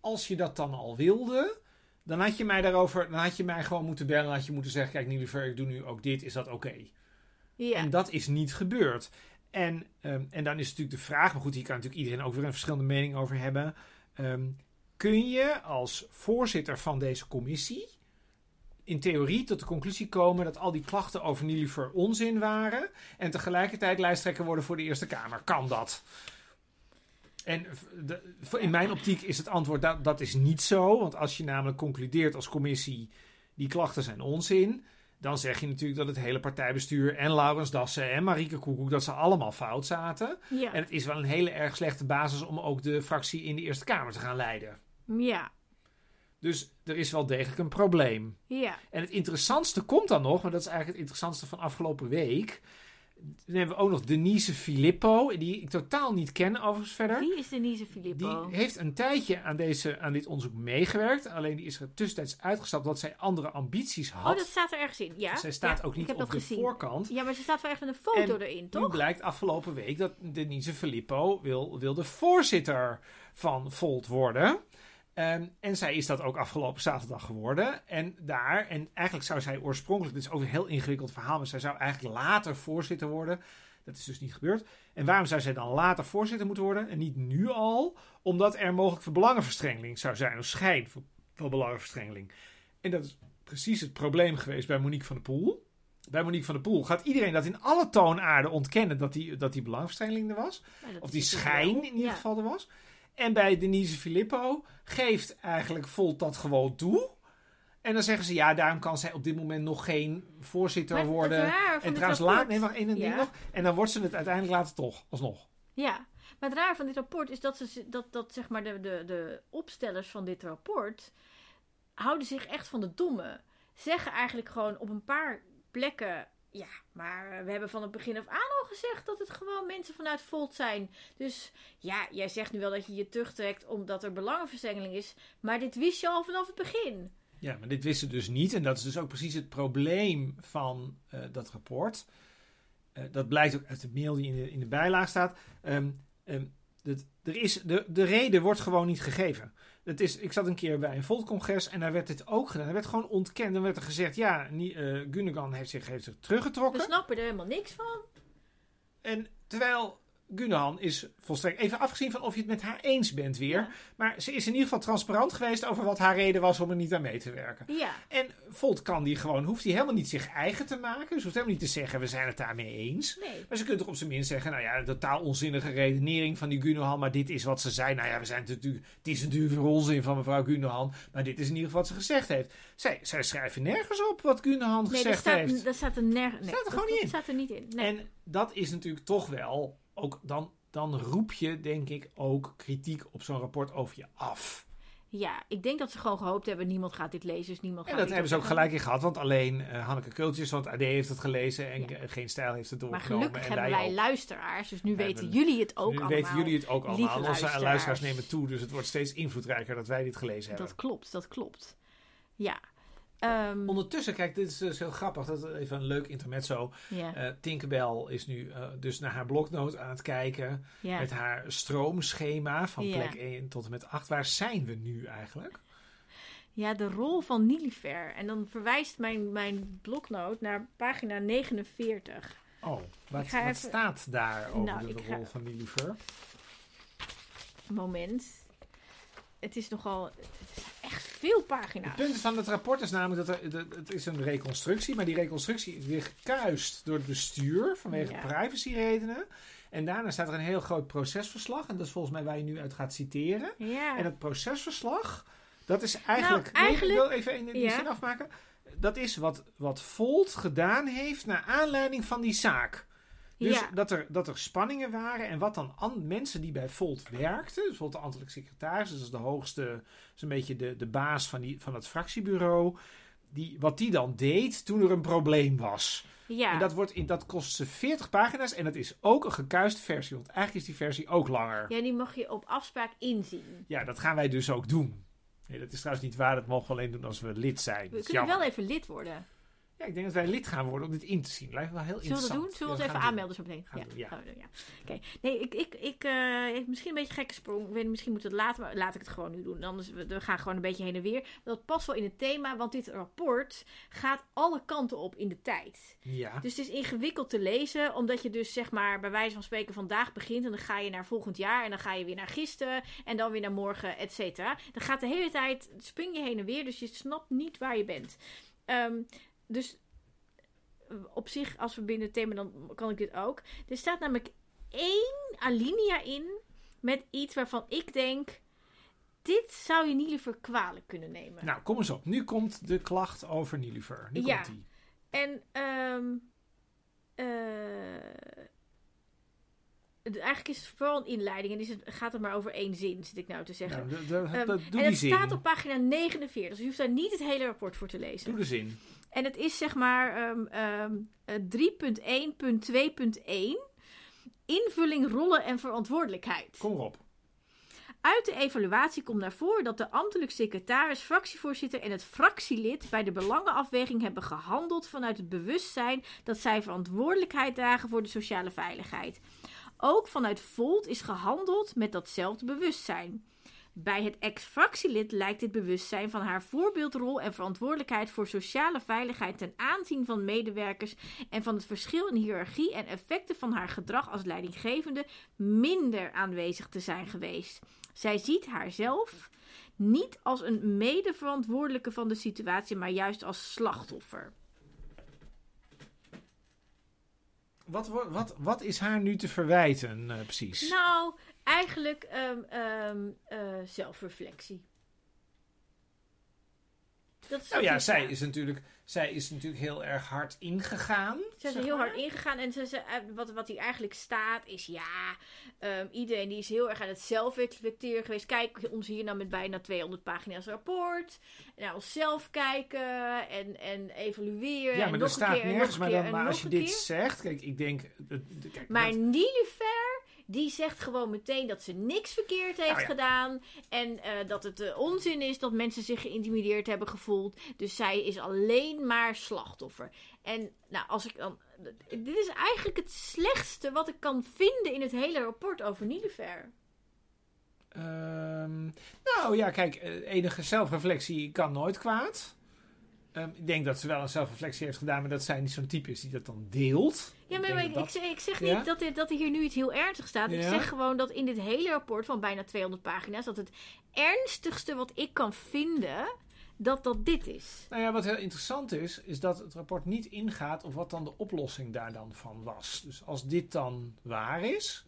Als je dat dan al wilde, dan had je mij daarover... Dan had je mij gewoon moeten bellen en had je moeten zeggen... Kijk Nilufer, ik doe nu ook dit. Is dat oké? Ja. En dat is niet gebeurd. En, ehm, en dan is natuurlijk de vraag... Maar goed, hier kan natuurlijk iedereen ook weer een verschillende mening over hebben. Ehm, kun je als voorzitter van deze commissie in theorie tot de conclusie komen dat al die klachten over Nilufer onzin waren en tegelijkertijd lijsttrekker worden voor de Eerste Kamer? Kan dat? En de- in mijn optiek is het antwoord dat, dat is niet zo. Want als je namelijk concludeert als commissie die klachten zijn onzin, dan zeg je natuurlijk dat het hele partijbestuur en Laurens Dassen en Marieke Koekoek dat ze allemaal fout zaten. ja. En het is wel een hele erg slechte basis om ook de fractie in de Eerste Kamer te gaan leiden. ja. Dus er is wel degelijk een probleem. Ja. En het interessantste komt dan nog, maar dat is eigenlijk het interessantste van afgelopen week. Dan hebben we ook nog Denise Filippo, die ik totaal niet ken overigens verder. Wie is Denise Filippo? Die heeft een tijdje aan, deze, aan dit onderzoek meegewerkt. Alleen die is er tussentijds uitgestapt dat zij andere ambities had. Oh, dat staat er ergens in. Ja. Zij staat Ja, ook niet op de gezien. voorkant. Ja, maar ze staat wel echt met een foto En erin, Nu toch? blijkt afgelopen week dat Denise Filippo wil, wil de voorzitter van Volt worden. Ehm, en zij is dat ook afgelopen zaterdag geworden. En daar, en eigenlijk zou zij oorspronkelijk, dit is ook een heel ingewikkeld verhaal, maar zij zou eigenlijk later voorzitter worden. Dat is dus niet gebeurd. En waarom zou zij dan later voorzitter moeten worden en niet nu al? Omdat er mogelijk voor belangenverstrengeling zou zijn, of schijn voor, voor belangenverstrengeling. En dat is precies het probleem geweest bij Monique van der Poel. Bij Monique van der Poel gaat iedereen dat in alle toonaarden ontkennen dat die, dat die belangenverstrengeling er was. Ja, Of die het schijn in ieder Ja. geval er was. En bij Denise Filippo geeft eigenlijk Volt dat gewoon toe. En dan zeggen ze, ja, daarom kan zij op dit moment nog geen voorzitter Maar worden. raar En trouwens, laat, nee, wacht, één ding Ja. nog. En dan wordt ze het uiteindelijk later toch, alsnog. Ja, maar het raar van dit rapport is dat, ze, dat, dat zeg maar de, de, de opstellers van dit rapport houden zich echt van de domme. Zeggen eigenlijk gewoon op een paar plekken. Ja, maar we hebben van het begin af aan al gezegd dat het gewoon mensen vanuit Volt zijn. Dus ja, jij zegt nu wel dat je je terugtrekt omdat er belangenverstrengeling is. Maar dit wist je al vanaf het begin. Ja, maar dit wisten ze dus niet. En dat is dus ook precies het probleem van eh, dat rapport. Eh, dat blijkt ook uit de mail die in de, in de bijlaag staat. Ehm, dat, er is, de, de reden wordt gewoon niet gegeven. Het is, ik zat een keer bij een volkscongres en daar werd dit ook gedaan. Er werd gewoon ontkend. Dan werd er gezegd, ja, Gundogan heeft zich, heeft zich We teruggetrokken. snappen er helemaal niks van. En terwijl Gundogan is volstrekt, even afgezien van of je het met haar eens bent weer. Ja. Maar ze is in ieder geval transparant geweest over wat haar reden was om er niet aan mee te werken. Ja, En Volt kan die gewoon, hoeft die helemaal niet zich eigen te maken. Ze hoeft helemaal niet te zeggen, we zijn het daarmee eens. nee. Maar ze kunt toch op zijn minst zeggen, nou ja, een totaal onzinnige redenering van die Gundogan, maar dit is wat ze zei. Nou ja, we zijn natuurlijk, het is natuurlijk onzin van mevrouw Gundogan, maar dit is in ieder geval wat ze gezegd heeft. Zij, zij schrijven nergens op wat Nee, dat gezegd staat, heeft. dat staat er nergens. Nee, Staat er dat- gewoon niet dat in. staat er niet in. Nee. En dat is natuurlijk toch wel, ook dan, dan roep je denk ik ook kritiek op zo'n rapport over je af. Ja, ik denk dat ze gewoon gehoopt hebben, niemand gaat dit lezen, dus niemand En gaat dat dit hebben ze ook gelijk in gehad, want alleen eh, Hanneke Kultjes van het AD heeft het gelezen en Ja. Geen Stijl heeft het Maar doorgenomen. gelukkig en hebben wij ook. luisteraars, dus nu weten hebben- jullie het ook nu allemaal. weten jullie het ook allemaal. Lieve luisteraars nemen toe, dus het wordt steeds invloedrijker dat wij dit gelezen hebben. Dat klopt, dat klopt. Ja. Ehm, Ondertussen, kijk, dit is dus heel grappig. Dat is even een leuk intermezzo. Eh Tinkerbell is nu eh, dus naar haar bloknoot aan het kijken. Met haar stroomschema van plek 1 tot en met 8. Waar zijn we nu eigenlijk? ja, de rol van Nilifer. En dan verwijst mijn, mijn bloknoot naar pagina 49. Oh, wat, wat even- staat daar over Nou, de ga- rol van Nilifer? Moment. Het is nogal... Het is echt veel Het pagina's. punt van het rapport is namelijk dat er, dat- het is een reconstructie, maar die reconstructie is weer gekuist door het bestuur vanwege Ja. privacyredenen. En daarna staat er een heel groot procesverslag. En dat is volgens mij waar je nu uit gaat citeren. Ja. En het procesverslag, dat is eigenlijk... Nou, eigenlijk- Nee, ik wil even in die Ja. zin afmaken. Dat is wat, wat Volt gedaan heeft naar aanleiding van die zaak. Dus Ja. dat, er, dat er spanningen waren en wat dan an- mensen die bij Volt werkten, dus bijvoorbeeld de ambtelijk secretaris, dat is de hoogste, is een beetje de, de baas van, die, van het fractiebureau, die, wat die dan deed toen er een probleem was. ja. En dat, wordt in, dat kost ze 40 pagina's en dat is ook een gekuiste versie, want eigenlijk is die versie ook langer. ja, die mag je op afspraak inzien. Ja, dat gaan wij dus ook doen. Nee, dat is trouwens niet waar. Dat mogen we alleen doen als we lid zijn. We kunnen wel even lid worden. Ja, ik denk dat wij lid gaan worden om dit in te zien. Lijkt me wel heel Zullen we dat interessant. doen? Zullen we ons even aanmelden zo meteen? Gaan Ja, doen, ja. gaan we doen, ja. Oké. Nee, ik, ik, ik, eh, misschien een beetje gekke sprong. Ik weet misschien moet het later, maar laat ik het gewoon nu doen. Anders, we, we gaan gewoon een beetje heen en weer. Dat past wel in het thema, want dit rapport gaat alle kanten op in de tijd. Ja. Dus het is ingewikkeld te lezen, omdat je dus zeg maar bij wijze van spreken vandaag begint en dan ga je naar volgend jaar en dan ga je weer naar gisteren en dan weer naar morgen, et cetera. Dan gaat de hele tijd, spring je heen en weer, dus je snapt niet waar je bent. Ehm, dus op zich, als we binnen het thema, dan kan ik dit ook. Er staat namelijk één alinea in met iets waarvan ik denk, dit zou je niet liever kwalijk kunnen nemen. Nou, kom eens op. Nu komt de klacht over Nilifer. Nu Ja. komt die. En ehm eh, eigenlijk is het vooral een inleiding en is het, gaat het maar over één zin, zit ik nou te zeggen. Nou, Ehm, doe en het staat op pagina 49, dus je hoeft daar niet het hele rapport voor te lezen. Doe de zin. En het is zeg maar ehm, ehm, eh, 3.1.2.1. Invulling rollen en verantwoordelijkheid. Kom erop. Uit de evaluatie komt naar voren dat de ambtelijk secretaris, fractievoorzitter en het fractielid bij de belangenafweging hebben gehandeld vanuit het bewustzijn dat zij verantwoordelijkheid dragen voor de sociale veiligheid. Ook vanuit Volt is gehandeld met datzelfde bewustzijn. Bij het ex-fractielid lijkt dit bewustzijn van haar voorbeeldrol en verantwoordelijkheid voor sociale veiligheid ten aanzien van medewerkers en van het verschil in hiërarchie en effecten van haar gedrag als leidinggevende minder aanwezig te zijn geweest. Zij ziet haarzelf niet als een medeverantwoordelijke van de situatie, maar juist als slachtoffer. Wat, wat, wat is haar nu te verwijten, eh, precies? Nou, eigenlijk ehm, ehm, eh, zelfreflectie. Dat is Nou ja, zij is natuurlijk, zij is natuurlijk heel erg hard ingegaan. Ze is heel maar. hard ingegaan en ze, ze, eh, wat, wat hier eigenlijk staat is ja, ehm, iedereen die is heel erg aan het zelfreflecteren geweest. Kijk ons hier nou met bijna 200 pagina's rapport. Naar onszelf kijken en, en evalueren. Ja, en maar nog er een staat keer, en nergens. Maar, dan, en maar als je dit keer. zegt, kijk, ik denk. kijk, Maar dat- Nilifer, die zegt gewoon meteen dat ze niks verkeerd heeft Nou ja. gedaan. En eh, dat het eh, onzin is dat mensen zich geïntimideerd hebben gevoeld. Dus zij is alleen maar slachtoffer. En nou, als ik dan. Dit is eigenlijk het slechtste wat ik kan vinden in het hele rapport over Nilifer. Ehm, nou ja, kijk, eh, enige zelfreflectie kan nooit kwaad. Ehm, ik denk dat ze wel een zelfreflectie heeft gedaan, maar dat zij niet zo'n type is die dat dan deelt. Ja, maar, ik, dat- ik zeg, ik zeg Ja? niet dat er, dat er hier nu iets heel ernstigs staat. Ik zeg gewoon dat in dit hele rapport van bijna 200 pagina's... dat het ernstigste wat ik kan vinden, dat dat dit is. Nou ja, wat heel interessant is, is dat het rapport niet ingaat op wat dan de oplossing daar dan van was. Dus als dit dan waar is,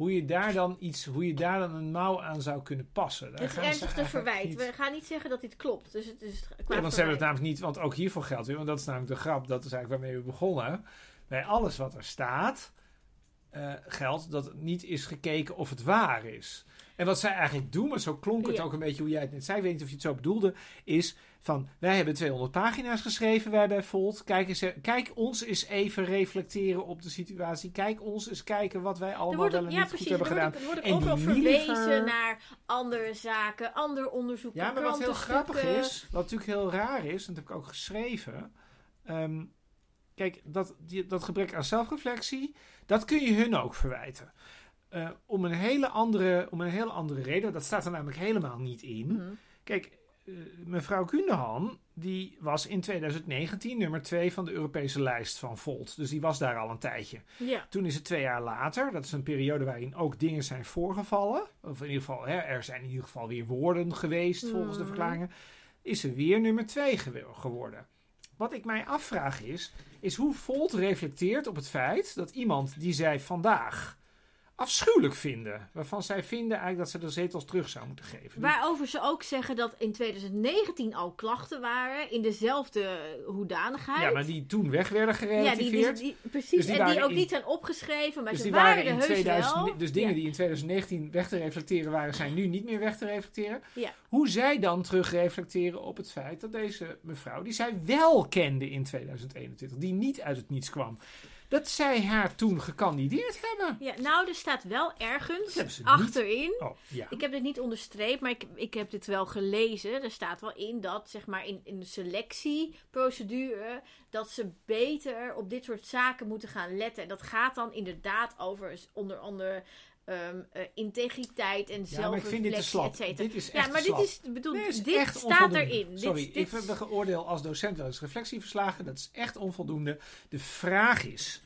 hoe je daar dan iets, hoe je daar dan een mouw aan zou kunnen passen. Daar Het gaan ze ernstigste eigenlijk verwijt. niet- We gaan niet zeggen dat dit klopt. Dus het is qua Ja, want ze hebben het namelijk niet, want ook hiervoor geldt weer, want dat is namelijk de grap, dat is eigenlijk waarmee we begonnen. Bij alles wat er staat, eh, geldt dat het niet is gekeken of het waar is. En wat zij eigenlijk doen, maar zo klonk het Ja. ook een beetje hoe jij het net zei, ik weet niet of je het zo bedoelde, is van wij hebben 200 pagina's geschreven, wij bij Volt. Kijk, eens, eh, kijk ons eens even reflecteren op de situatie. Kijk ons eens kijken wat wij allemaal wel en ja, niet precies. goed hebben gedaan. er En wordt ook Nilifer- verwezen naar andere zaken, ander onderzoek. Ja, maar wat heel grappig is, wat natuurlijk heel raar is, en dat heb ik ook geschreven. ehm, kijk, dat, die, dat gebrek aan zelfreflectie, dat kun je hun ook verwijten. Eh, om, een hele andere, om een hele andere reden, dat staat er namelijk helemaal niet in. Mhm. Kijk, mevrouw Kundehan, die was in 2019 nummer 2 van de Europese lijst van Volt. Dus die was daar al een tijdje. Ja. Toen is het twee jaar later, dat is een periode waarin ook dingen zijn voorgevallen. Of in ieder geval, hè, er zijn in ieder geval weer woorden geweest volgens de Mhm. verklaringen. Is ze weer nummer twee gew- geworden. Wat ik mij afvraag is, is hoe Volt reflecteert op het feit dat iemand die zij vandaag afschuwelijk vinden, waarvan zij vinden eigenlijk dat ze de zetels terug zou moeten geven. Waarover ze ook zeggen dat in 2019 al klachten waren in dezelfde hoedanigheid. ja, maar die toen weg werden Ja, die, gerelativeerd. die, die- precies. Dus die en die ook in- niet zijn opgeschreven, maar dus ze die waren, waren in heus 2000, wel. dus dingen Ja. die in 2019 weg te reflecteren waren, zijn nu niet meer weg te reflecteren. Ja. Hoe zij dan terug reflecteren op het feit dat deze mevrouw, die zij wel kende in 2021, die niet uit het niets kwam, dat zij haar toen gekandideerd hebben. Ja, nou, er staat wel ergens achterin. Oh, ja. Ik heb dit niet onderstreept, maar ik, ik heb dit wel gelezen. Er staat wel in dat, zeg maar, in, in de selectieprocedure, dat ze beter op dit soort zaken moeten gaan letten. En dat gaat dan inderdaad over onder andere ehm, eh, integriteit en Ja, maar ik vind dit te zelfreflectie, slap. et cetera. Dit is Ja, echt maar te dit is, bedoel, Nee, is dit echt staat erin. Sorry, dit, dit, ik heb een geoordeel als docent wel eens reflectieverslagen. Dat is echt onvoldoende. De vraag is,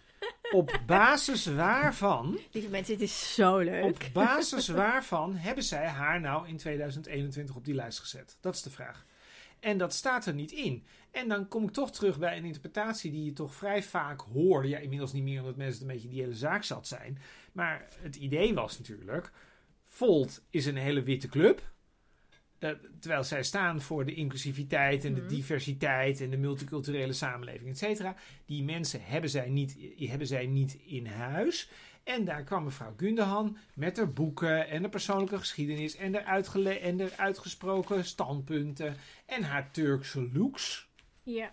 op basis waarvan, Lieve mensen, dit is zo leuk. op basis waarvan hebben zij haar nou in 2021 op die lijst gezet? Dat is de vraag. En dat staat er niet in. En dan kom ik toch terug bij een interpretatie die je toch vrij vaak hoorde. Ja, inmiddels niet meer omdat mensen een beetje die hele zaak zat zijn. Maar het idee was natuurlijk, Volt is een hele witte club. Terwijl zij staan voor de inclusiviteit en de Mhm. diversiteit en de multiculturele samenleving, et cetera. Die mensen hebben zij, niet, hebben zij niet in huis. En daar kwam mevrouw Gundehan met haar boeken en de persoonlijke geschiedenis en de, uitgele- en de uitgesproken standpunten en haar Turkse looks. Ja.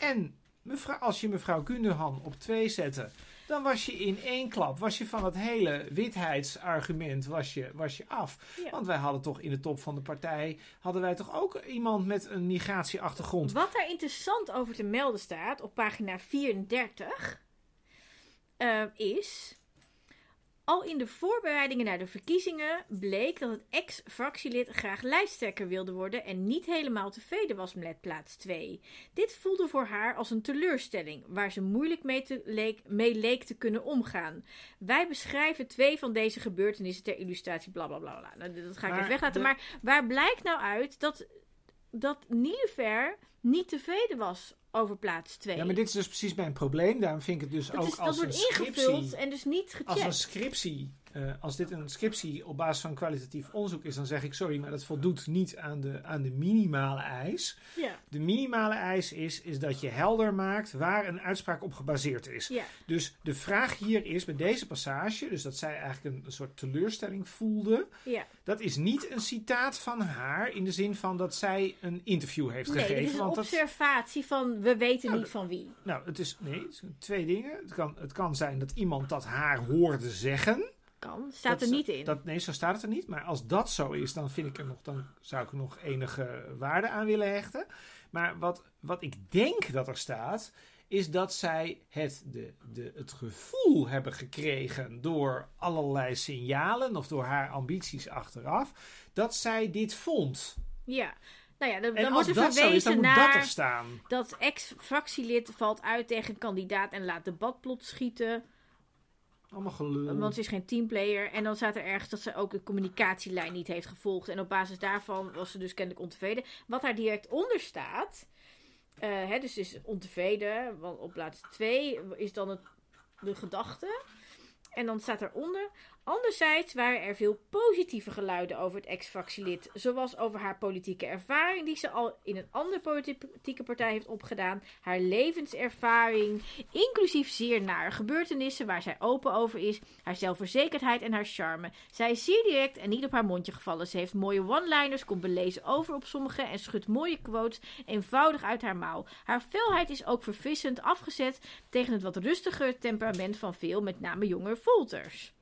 En mevrouw, als je mevrouw Gundogan op 2 zette, dan was je in één klap, was je van het hele witheidsargument was je, was je af. Ja. Want wij hadden toch in de top van de partij, hadden wij toch ook iemand met een migratieachtergrond. Wat daar interessant over te melden staat op pagina 34 eh, is. Al in de voorbereidingen naar de verkiezingen bleek dat het ex-fractielid graag lijsttrekker wilde worden en niet helemaal tevreden was met plaats 2. Dit voelde voor haar als een teleurstelling, waar ze moeilijk mee, te leek, mee leek te kunnen omgaan. Wij beschrijven twee van deze gebeurtenissen ter illustratie, bla bla bla. bla. Nou, dat ga ik Maar even weglaten. de- Maar waar blijkt nou uit dat, dat Nilever niet tevreden was over plaats 2? Ja, maar dit is dus precies mijn probleem. Daarom vind ik het dus dat, ook is, dat als een wordt ingevuld scriptie... en dus niet Als een gecheckt. scriptie, eh, als dit een scriptie op basis van kwalitatief onderzoek is, dan zeg ik sorry, maar dat voldoet niet aan de, aan de minimale eis. Ja. De minimale eis is, is dat je helder maakt waar een uitspraak op gebaseerd is. Ja. Dus de vraag hier is bij deze passage, dus dat zij eigenlijk een, een soort teleurstelling voelde, ja. dat is niet een citaat van haar in de zin van dat zij een interview heeft Nee, gegeven. dit is een want dat, observatie van we weten Nou, niet van wie. nou, het is nee, het zijn twee dingen. Het kan, het kan zijn dat iemand dat haar hoorde zeggen. Kan. Staat Dat er is- niet in. Dat, nee, zo staat het er niet. Maar als dat zo is, dan, vind ik er nog, dan zou ik er nog enige waarde aan willen hechten. Maar wat, wat ik denk dat er staat, is dat zij het, de, de, het gevoel hebben gekregen door allerlei signalen of door haar ambities achteraf, dat zij dit vond. Ja. Nou ja, dan, dan als wordt er dat is, dan verwezen moet dat er naar staan. dat ex-fractielid valt uit tegen kandidaat en laat debat plot schieten. Allemaal gelul. Want ze is geen teamplayer. En dan staat er ergens dat ze ook de communicatielijn niet heeft gevolgd. En op basis daarvan was ze dus kennelijk ontevreden. Wat daar direct onder staat. eh, hè, dus is ontevreden. Want op plaats 2 is dan het, de gedachte. En dan staat eronder. Anderzijds waren er veel positieve geluiden over het ex-fractielid. Zoals over haar politieke ervaring die ze al in een andere politieke partij heeft opgedaan. Haar levenservaring, inclusief zeer nare gebeurtenissen waar zij open over is. Haar zelfverzekerdheid en haar charme. Zij is zeer direct en niet op haar mondje gevallen. Ze heeft mooie one-liners, komt belezen over op sommige en schudt mooie quotes eenvoudig uit haar mouw. Haar felheid is ook verfrissend afgezet tegen het wat rustiger temperament van veel, met name jonge volters.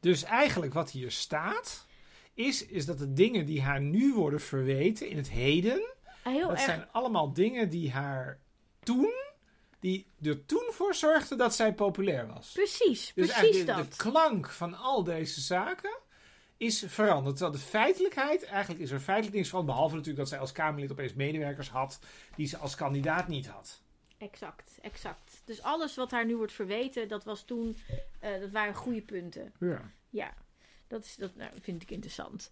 Dus eigenlijk wat hier staat, is, is dat de dingen die haar nu worden verweten in het heden, Heel dat erg zijn allemaal dingen die haar toen, die er toen voor zorgden dat zij populair was. Precies, Dus precies de, dat. de klank van al deze zaken is veranderd. Terwijl de feitelijkheid, eigenlijk is er feitelijk niks van, behalve natuurlijk dat zij als Kamerlid opeens medewerkers had die ze als kandidaat niet had. Exact, exact. Dus alles wat haar nu wordt verweten, dat was toen, eh, dat waren goede punten. Ja. Ja, dat, is, dat nou, vind ik interessant.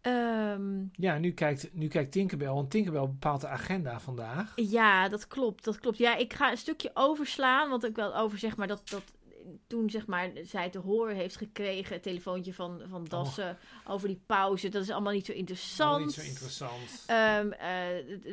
Ehm, Ja, nu kijkt, nu kijkt Tinkerbell, want Tinkerbell bepaalt de agenda vandaag. ja, dat klopt, dat klopt. Ja, ik ga een stukje overslaan, want ik wil over zeg maar dat, dat toen zeg maar zij te horen heeft gekregen, het telefoontje van, van Dassen over die pauze. Dat is allemaal niet zo interessant. Niet zo interessant. Eh,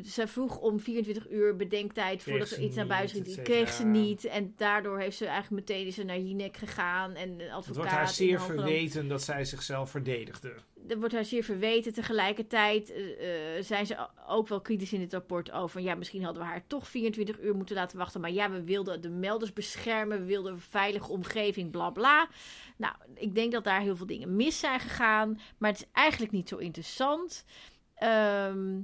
ze vroeg om 24 uur bedenktijd Kreeg voordat ze er iets naar buiten ging. Kreeg ze niet. En daardoor heeft ze eigenlijk meteen is ze naar Jinek gegaan. En advocaat. Het wordt haar zeer verweten dat zij zichzelf verdedigde. Er wordt haar zeer verweten. Tegelijkertijd eh, eh, zijn ze ook wel kritisch in dit rapport over. Ja, misschien hadden we haar toch 24 uur moeten laten wachten. Maar ja, we wilden de melders beschermen. We wilden een veilige omgeving, bla bla. Nou, ik denk dat daar heel veel dingen mis zijn gegaan. Maar het is eigenlijk niet zo interessant. Ehm,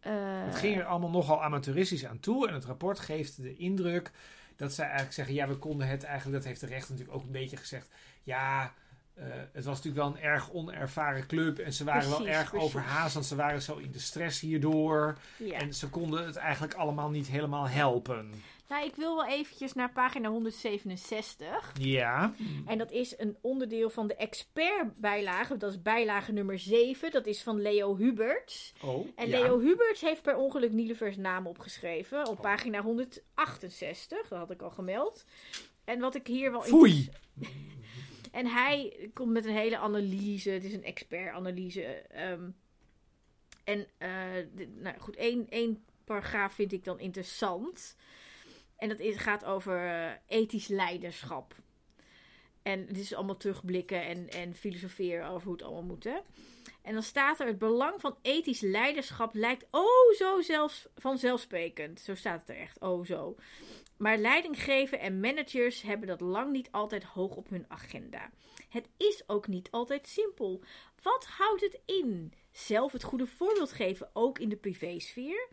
eh, Het ging er allemaal nogal amateuristisch aan toe. En het rapport geeft de indruk dat zij eigenlijk zeggen: ja, we konden het eigenlijk. Dat heeft de rechter natuurlijk ook een beetje gezegd. Ja, eh, het was natuurlijk wel een erg onervaren club. En ze waren wel erg precies. overhaast. Want ze waren zo in de stress hierdoor. ja. En ze konden het eigenlijk allemaal niet helemaal helpen. Nou, ik wil wel eventjes naar pagina 167. Ja. En dat is een onderdeel van de expertbijlage. Dat is bijlage nummer 7. Dat is van Leo Huberts. Oh. En ja. Leo Huberts heeft per ongeluk Nilevers naam opgeschreven. Op pagina 168. Dat had ik al gemeld. En wat ik hier wel... Foei! En hij komt met een hele analyse. Het is een expertanalyse. ehm en eh, nou goed, één, één paragraaf vind ik dan interessant. En dat is, gaat over eh, ethisch leiderschap. En het is allemaal terugblikken en, en filosoferen over hoe het allemaal moet. Hè? En dan staat er: het belang van ethisch leiderschap lijkt oh zo zelfs vanzelfsprekend. Zo staat het er echt, oh zo. Maar leidinggeven en managers hebben dat lang niet altijd hoog op hun agenda. Het is ook niet altijd simpel. Wat houdt het in? Zelf het goede voorbeeld geven, ook in de privésfeer.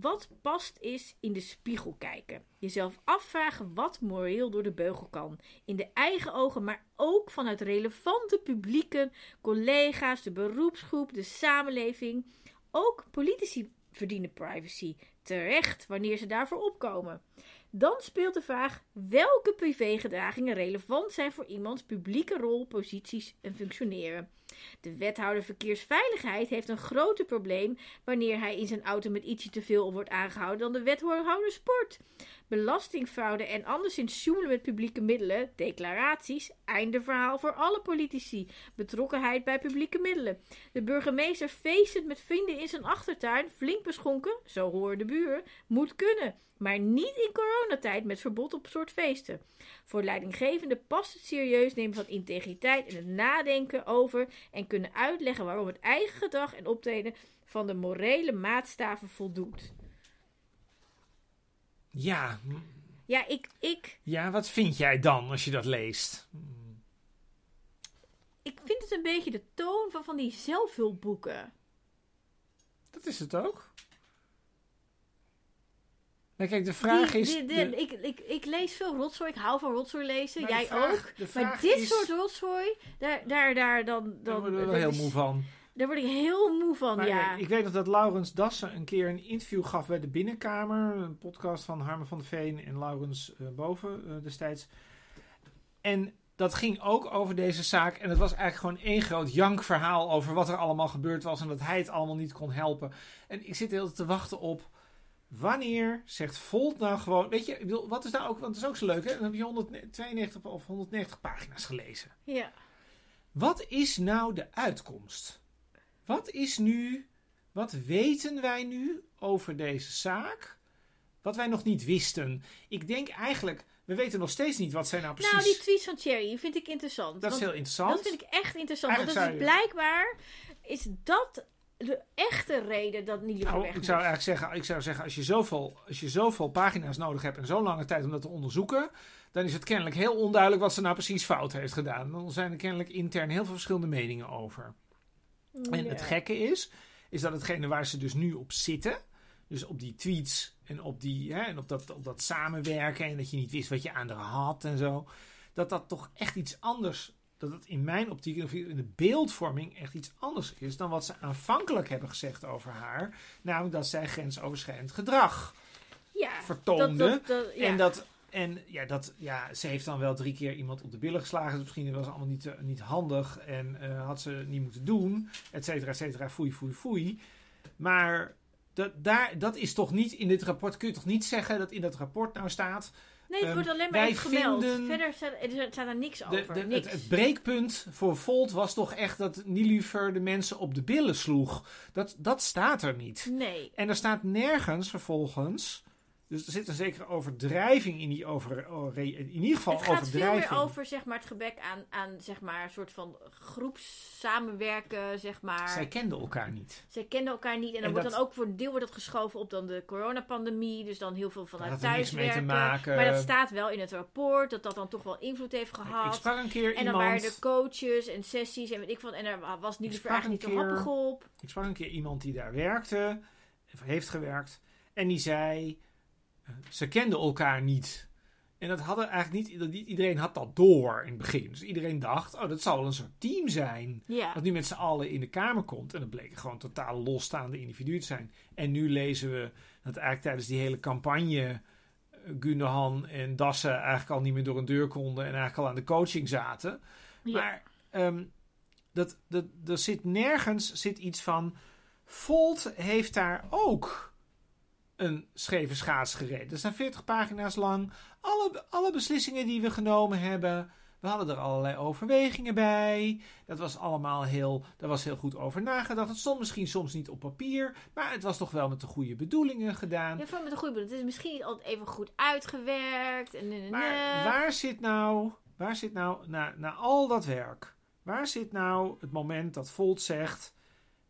Wat past is in de spiegel kijken. Jezelf afvragen wat moreel door de beugel kan. In de eigen ogen, maar ook vanuit relevante publieken, collega's, de beroepsgroep, de samenleving. Ook politici verdienen privacy. Terecht wanneer ze daarvoor opkomen. Dan speelt de vraag welke privégedragingen relevant zijn voor iemands publieke rol, posities en functioneren. De wethouder verkeersveiligheid heeft een groter probleem wanneer hij in zijn auto met ietsje te veel wordt aangehouden dan de wethouder sport. Belastingfraude en anderszins sjoemelen met publieke middelen, declaraties, einde verhaal voor alle politici. Betrokkenheid bij publieke middelen. De burgemeester feestend met vrienden in zijn achtertuin, flink beschonken, zo horen de buren, moet kunnen. Maar niet in coronatijd met verbod op soort feesten. Voor leidinggevende past het serieus nemen van integriteit en het nadenken over en kunnen uitleggen waarom het eigen gedrag en optreden van de morele maatstaven voldoet. Ja. Ja, ik, ik, Ja, wat vind jij dan als je dat leest? ik vind het een beetje de toon van van die zelfhulpboeken. Dat is het ook. Nou, kijk, de vraag Die- is... de- ik, ik, ik lees veel rotzooi. Ik hou van rotzooi lezen. Maar Jij vraag- ook. Maar dit is- soort rotzooi, daar, daar, daar, dan, daar dan, worden we dat wel heel moe van. Daar word ik heel moe van, Maar ja. ik weet nog dat Laurens Dassen een keer een interview gaf bij de Binnenkamer. Een podcast van Harmen van der Veen en Laurens eh, Boven eh, destijds. En dat ging ook over deze zaak. En het was eigenlijk gewoon één groot jankverhaal over wat er allemaal gebeurd was. En dat hij het allemaal niet kon helpen. En ik zit heel te wachten op... Wanneer zegt Volt nou gewoon... Weet je, ik bedoel, wat is nou ook... Want het is ook zo leuk, hè? Dan heb je 192 of 190 pagina's gelezen. ja. Wat is nou de uitkomst? Wat is nu, wat weten wij nu over deze zaak? Wat wij nog niet wisten. Ik denk eigenlijk, we weten nog steeds niet wat zij nou precies. Nou, die tweets van Cherry vind ik interessant. dat is heel interessant. dat vind ik echt interessant. Want dat is blijkbaar is dat de echte reden dat van Nou, weg ik zou eigenlijk zeggen, ik zou zeggen als, je zoveel, als je zoveel pagina's nodig hebt en zo'n lange tijd om dat te onderzoeken, dan is het kennelijk heel onduidelijk wat ze nou precies fout heeft gedaan. Dan zijn er kennelijk intern heel veel verschillende meningen over. En Ja. het gekke is, is dat hetgene waar ze dus nu op zitten, dus op die tweets en op, die, hè, en op, dat, op dat samenwerken en dat je niet wist wat je aan haar had en zo, dat dat toch echt iets anders, dat het in mijn optiek, of in de beeldvorming echt iets anders is dan wat ze aanvankelijk hebben gezegd over haar. Namelijk dat zij grensoverschrijdend gedrag ja, vertoonde. dat, dat, dat- ja. En, dat, en ja, dat, ja, ze heeft dan wel drie keer iemand op de billen geslagen. Dus misschien was het allemaal niet, eh, niet handig. En eh, had ze niet moeten doen. Et cetera, et cetera. Foei, foei, foei. Maar dat, daar, dat is toch niet in dit rapport. Kun je toch niet zeggen dat in dat rapport nou staat. nee, het ehm, wordt alleen maar even gemeld. Verder staat er staat er niks De, over. de, niks. het, het breekpunt voor Volt was toch echt dat Nilufer de mensen op de billen sloeg. Dat, dat staat er niet. nee. En er staat nergens vervolgens. Dus er zit een zekere overdrijving in die over. oh, In ieder geval Het gaat veel meer over zeg maar, het gebrek aan, aan zeg maar, een soort van groepssamenwerken. Zeg maar. Zij kenden elkaar niet. Zij kenden elkaar niet. En dan En wordt dat- dan ook voor een deel wordt dat geschoven op dan de coronapandemie. Dus dan heel veel vanuit er thuiswerken. maken. Maar dat staat wel in het rapport. Dat dat dan toch wel invloed heeft Ik gehad. sprak een keer En dan iemand. waren er coaches en sessies en weet ik wat. En er was niet Ik de vraag niet te happig op. Ik sprak een keer iemand die daar werkte. Of heeft gewerkt. En die zei. Ze kenden elkaar niet. En dat hadden eigenlijk niet, dat iedereen had dat door in het begin. Dus iedereen dacht, oh, dat zal wel een soort team zijn. Ja. Dat nu met z'n allen in de kamer komt. En dat bleken gewoon totaal losstaande individuen te zijn. En nu lezen we dat eigenlijk tijdens die hele campagne. eh, Gundogan en Dassen eigenlijk al niet meer door een deur konden. En eigenlijk al aan de coaching zaten. ja. Maar ehm, dat, dat, er zit nergens zit iets van. Volt heeft daar ook een scheve schaats gereden. Dat zijn 40 pagina's lang. Alle, alle beslissingen die we genomen hebben. We hadden er allerlei overwegingen bij. Dat was allemaal heel, daar was heel goed over nagedacht. Het stond misschien soms niet op papier, maar het was toch wel met de goede bedoelingen gedaan. Ja, met een goede bedoeling. Het is misschien niet altijd even goed uitgewerkt. En, en, en, Maar en. waar zit nou, waar zit nou na, na al dat werk, waar zit nou het moment dat Volt zegt,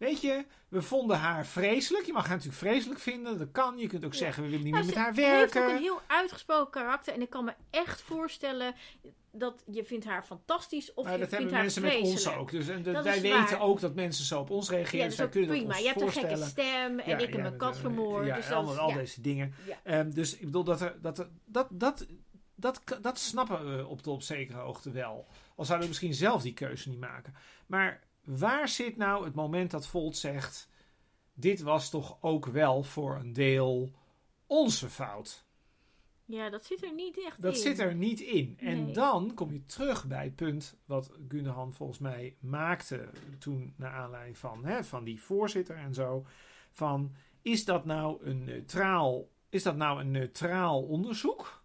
Weet je, we vonden haar vreselijk. Je mag haar natuurlijk vreselijk vinden. Dat kan. Je kunt ook zeggen, we willen niet Nou, meer met ze haar heeft ook werken. een heel uitgesproken karakter. En ik kan me echt voorstellen dat je vindt haar fantastisch of Maar je dat vindt hebben haar mensen met ons ook. Dus en Dat wij weten waar. ook dat mensen zo op ons reageren. Ja, dus dat wij kunnen prima. Je hebt een gekke stem en Ja, ik heb mijn kat dat- vermoord. Ja, dus al, deze dingen. Ehm, dus ik bedoel, dat, er, dat, er- dat, dat, dat, dat, dat snappen we op de op zekere hoogte wel. Al zouden we misschien zelf die keuze niet maken. Maar waar zit nou het moment dat Volt zegt... dit was toch ook wel voor een deel onze fout? ja, dat zit er niet echt Dat in. zit er niet in. En Nee. dan kom je terug bij het punt wat Gundogan volgens mij maakte toen naar aanleiding van, hè, van die voorzitter en zo. Van is dat nou een neutraal, is dat nou een neutraal onderzoek?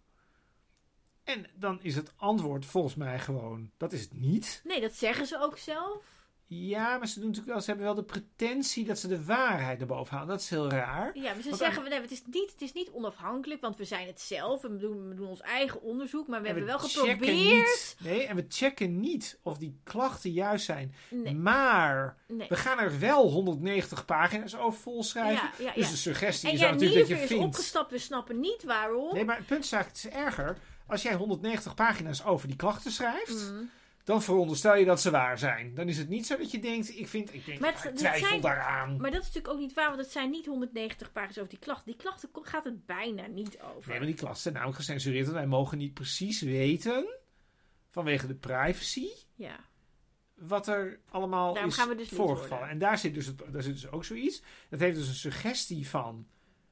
En dan is het antwoord volgens mij gewoon, dat is het niet. Nee, dat zeggen ze ook zelf. Ja, maar ze, doen natuurlijk wel, ze hebben wel de pretentie dat ze de waarheid erboven halen. Dat is heel raar. Ja, maar ze Want zeggen, nee, het, is niet, het is niet onafhankelijk, want we zijn het zelf. We doen, we doen ons eigen onderzoek, maar we En hebben wel geprobeerd. Niet, nee, en we checken niet of die klachten juist zijn. Nee, Maar nee. we gaan er wel 190 pagina's over volschrijven. Ja, ja, Dus de suggestie En is natuurlijk dat je is vindt. opgestapt, we snappen niet waarom. Nee, maar het punt is eigenlijk, het is erger. Als jij 190 pagina's over die klachten schrijft, Mhm. Dan veronderstel je dat ze waar zijn. Dan is het niet zo dat je denkt, ik vind, ik denk, Maar maar het- ik twijfel zijn- daaraan. Maar dat is natuurlijk ook niet waar, want het zijn niet 190 pagina's over die klachten. Die klachten gaat het bijna niet over. Nee, maar die klachten zijn namelijk gecensureerd. Want wij mogen niet precies weten, vanwege de privacy, Ja. wat er allemaal Daarom is gaan we dus voorgevallen. En daar zit, dus daar zit dus ook zoiets. Dat heeft dus een suggestie van.